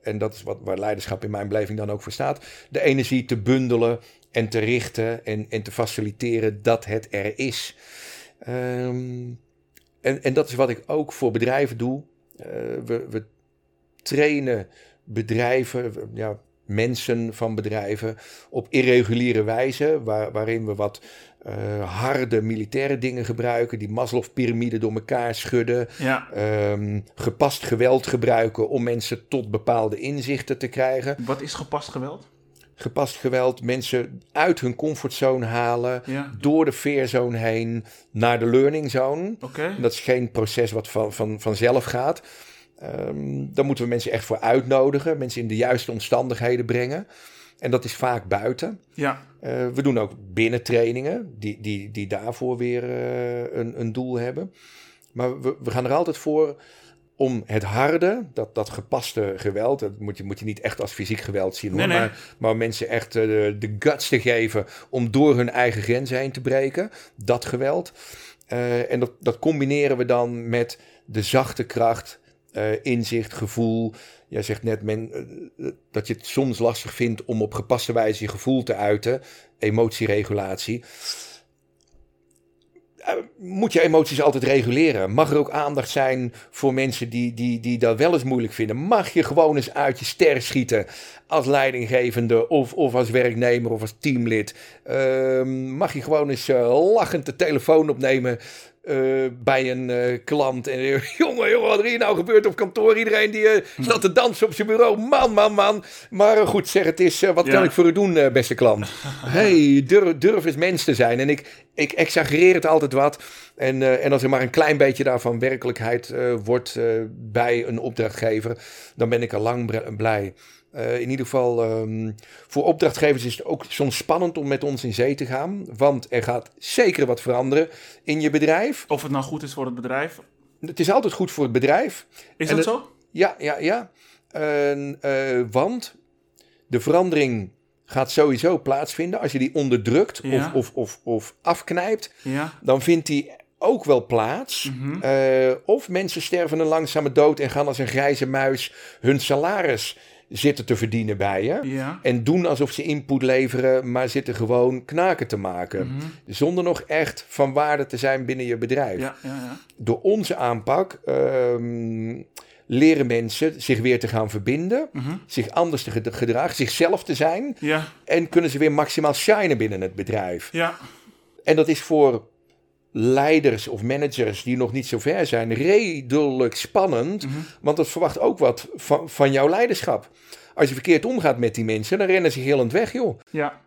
en dat is wat, waar leiderschap in mijn beleving dan ook voor staat, de energie te bundelen en te richten en, en te faciliteren dat het er is. Ehm, en, en dat is wat ik ook voor bedrijven doe. Eh, we, we trainen bedrijven, ja, mensen van bedrijven op irreguliere wijze, waar, waarin we wat eh, harde militaire dingen gebruiken, die Maslow-pyramide door elkaar schudden, Ja. ehm, gepast geweld gebruiken om mensen tot bepaalde inzichten te krijgen. Wat is gepast geweld? Gepast geweld, mensen uit hun comfortzone halen, Ja. door de fearzone heen naar de learning zone. Dat is geen proces wat van, van, vanzelf gaat. Ehm daar moeten we mensen echt voor uitnodigen, mensen in de juiste omstandigheden brengen. En dat is vaak buiten. Ja. Eh, we doen ook binnentrainingen die, die, die daarvoor weer eh, een, een doel hebben. Maar we, we gaan er altijd voor om het harde, dat, dat gepaste geweld, dat moet je, moet je niet echt als fysiek geweld zien, hoor, Nee, nee. Maar, maar mensen echt eh, de, de guts te geven om door hun eigen grenzen heen te breken. Dat geweld. En dat, dat combineren we dan met de zachte kracht, eh, inzicht, gevoel. Jij zegt net men, eh, dat je het soms lastig vindt om op gepaste wijze je gevoel te uiten. Emotieregulatie. Eh, Moet je emoties altijd reguleren? Mag er ook aandacht zijn voor mensen die, die, die dat wel eens moeilijk vinden? Mag je gewoon eens uit je ster schieten als leidinggevende of, of als werknemer of als teamlid? Ehm, mag je gewoon eens eh, lachend de telefoon opnemen eh, bij een eh, klant. En eh, (laughs) jongen, jongen, wat er hier nou gebeurt op kantoor. Iedereen die staat te dansen op zijn bureau. Man, man, man. Maar goed, zeg het is, wat Ja. kan ik voor u doen, beste klant? (laughs) hey, durf, durf eens mens te zijn. En ik, ik exaggereer het altijd wat. En, en als er maar een klein beetje daarvan werkelijkheid wordt bij een opdrachtgever, dan ben ik al lang blij. Eh, in ieder geval, ehm, voor opdrachtgevers is het ook soms spannend om met ons in zee te gaan. Want er gaat zeker wat veranderen in je bedrijf. Of het nou goed is voor het bedrijf. Het is altijd goed voor het bedrijf. Is En dat het- zo? Ja, ja, ja. Eh, want de verandering gaat sowieso plaatsvinden. Als je die onderdrukt Ja. of, of, of, of afknijpt, Ja. dan vindt die ook wel plaats. Mhm. Eh, of mensen sterven een langzame dood en gaan als een grijze muis hun salaris zitten te verdienen bij je. Ja. En doen alsof ze input leveren, maar zitten gewoon knaken te maken. Mhm. Zonder nog echt van waarde te zijn binnen je bedrijf. Ja, ja, ja. Door onze aanpak ehm, leren mensen zich weer te gaan verbinden, Mhm. zich anders te ged- gedragen, zichzelf te zijn. En kunnen ze weer maximaal shinen binnen het bedrijf. Ja. En dat is voor leiders of managers die nog niet zo ver zijn redelijk spannend. Mhm. Want dat verwacht ook wat van, van jouw leiderschap. Als je verkeerd omgaat met die mensen, dan rennen ze gillend weg, joh. Ja.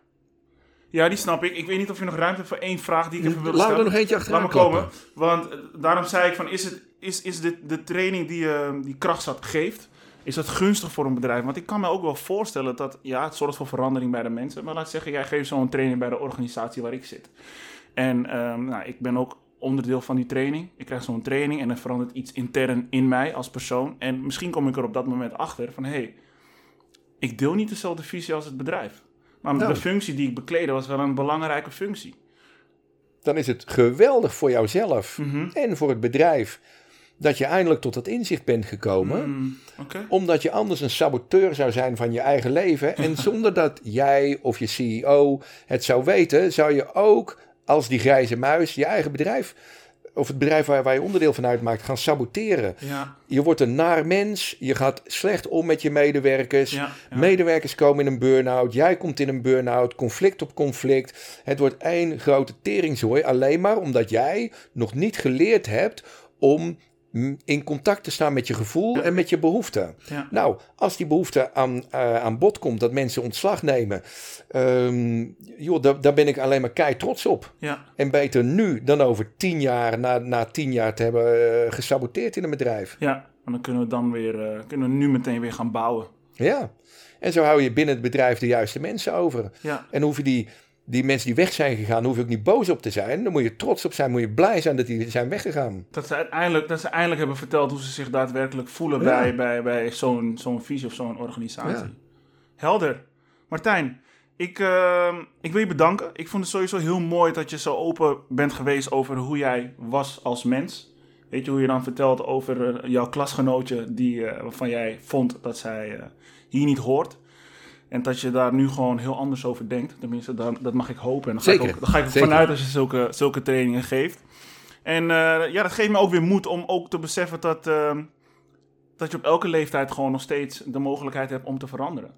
Ja, die snap ik. Ik weet niet of je nog ruimte hebt voor één vraag die ik even wil stellen. er nog eentje Laat achteraan me klappen. komen. Want eh, daarom zei ik van, is, het, is, is dit de training die, eh, die Krachtzat geeft, is dat gunstig voor een bedrijf? Want ik kan me ook wel voorstellen dat, ja, het zorgt voor verandering bij de mensen. Maar laat zeggen, jij geeft zo'n training bij de organisatie waar ik zit. En ehm, nou, ik ben ook onderdeel van die training. Ik krijg zo'n training en er verandert iets intern in mij als persoon. En misschien kom ik er op dat moment achter van, hé, hey, ik deel niet dezelfde visie als het bedrijf. Maar Nou. de functie die ik bekleedde was wel een belangrijke functie. Dan is het geweldig voor jouzelf Mhm. en voor het bedrijf dat je eindelijk tot dat inzicht bent gekomen. Mm. Omdat je anders een saboteur zou zijn van je eigen leven. En (laughs) zonder dat jij of je CEO het zou weten, zou je ook als die grijze muis je eigen bedrijf of het bedrijf waar, waar je onderdeel van uitmaakt, gaan saboteren. Ja, Je wordt een naar mens, je gaat slecht om met je medewerkers. ja, ja. Medewerkers komen in een burn-out, jij komt in een burn-out, conflict op conflict. Het wordt één grote teringzooi, alleen maar omdat jij nog niet geleerd hebt om in contact te staan met je gevoel en met je behoeften. ja. Nou, als die behoefte aan, eh, aan bod komt, dat mensen ontslag nemen, ehm, joh, daar, daar ben ik alleen maar kei trots op. ja. En beter nu dan over tien jaar, na, na tien jaar te hebben eh, gesaboteerd in een bedrijf. Ja, en dan kunnen we dan weer, eh, kunnen we nu meteen weer gaan bouwen. Ja. En zo hou je binnen het bedrijf de juiste mensen over. Ja, En hoef je die, die mensen die weg zijn gegaan, hoef je ook niet boos op te zijn. Dan moet je trots op zijn, moet je blij zijn dat die zijn weggegaan. dat ze uiteindelijk, dat ze eindelijk hebben verteld hoe ze zich daadwerkelijk voelen Ja. bij, bij, bij zo'n zo'n visie of zo'n organisatie. Ja. Helder. Martijn, ik, eh, ik wil je bedanken. Ik vond het sowieso heel mooi dat je zo open bent geweest over hoe jij was als mens. Weet je hoe je dan vertelt over eh, jouw klasgenootje die, eh, waarvan jij vond dat zij eh, hier niet hoort. En dat je daar nu gewoon heel anders over denkt. Tenminste, dat, dat mag ik hopen. En dan ga Zeker, ik, ook, dan ga ik ervan zeker. uit als je zulke, zulke trainingen geeft. En eh, ja, dat geeft me ook weer moed om ook te beseffen dat, eh, dat je op elke leeftijd gewoon nog steeds de mogelijkheid hebt om te veranderen.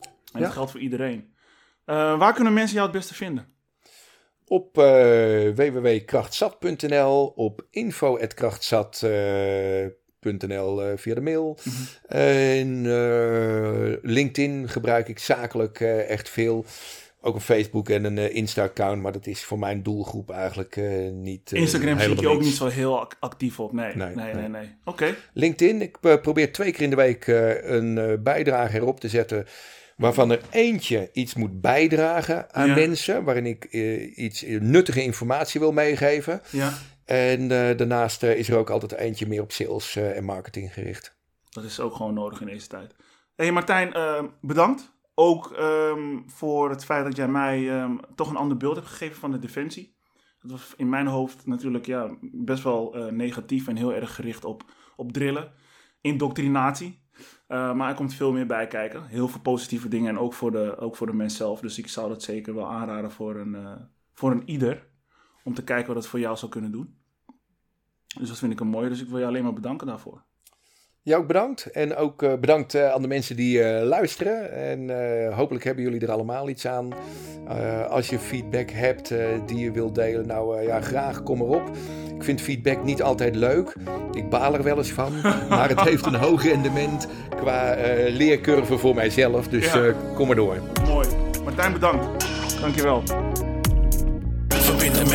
En Ja. dat geldt voor iedereen. Eh, waar kunnen mensen jou het beste vinden? Op eh www.krachtzat.nl, op info.krachtzat.nl eh, via de mail. En eh, LinkedIn gebruik ik zakelijk eh, echt veel. Ook een Facebook en een Insta-account, maar dat is voor mijn doelgroep eigenlijk niet. Instagram zie ik je ook niet zo heel ac- actief op. Nee, nee, Nee, nee. nee. nee, Oké, LinkedIn, ik probeer twee keer in de week een bijdrage erop te zetten. Waarvan er eentje iets moet bijdragen aan Ja. mensen. Waarin ik iets nuttige informatie wil meegeven. ja. En eh, daarnaast eh, is er ook altijd eentje meer op sales eh, en marketing gericht. Dat is ook gewoon nodig in deze tijd. hey Martijn, eh, bedankt. Ook ehm, voor het feit dat jij mij ehm, toch een ander beeld hebt gegeven van de defensie. Dat was in mijn hoofd natuurlijk ja, best wel negatief en heel erg gericht op, op drillen, indoctrinatie. Maar er komt veel meer bij kijken. Heel veel positieve dingen en ook voor, de, ook voor de mens zelf. Dus ik zou dat zeker wel aanraden voor een, voor een ieder. Om te kijken wat het voor jou zou kunnen doen. Dus dat vind ik een mooie. Dus ik wil je alleen maar bedanken daarvoor. Jij ook bedankt. En ook eh, bedankt eh, aan de mensen die eh, luisteren. En eh, hopelijk hebben jullie er allemaal iets aan. Eh, als je feedback hebt eh, die je wilt delen, nou eh, ja, graag kom erop. Ik vind feedback niet altijd leuk. Ik baal er wel eens van. (laughs) maar het heeft een hoog rendement qua eh, leercurve voor mijzelf. Dus Ja. eh, kom maar door. Mooi. Martijn, bedankt. Dankjewel. Verbinden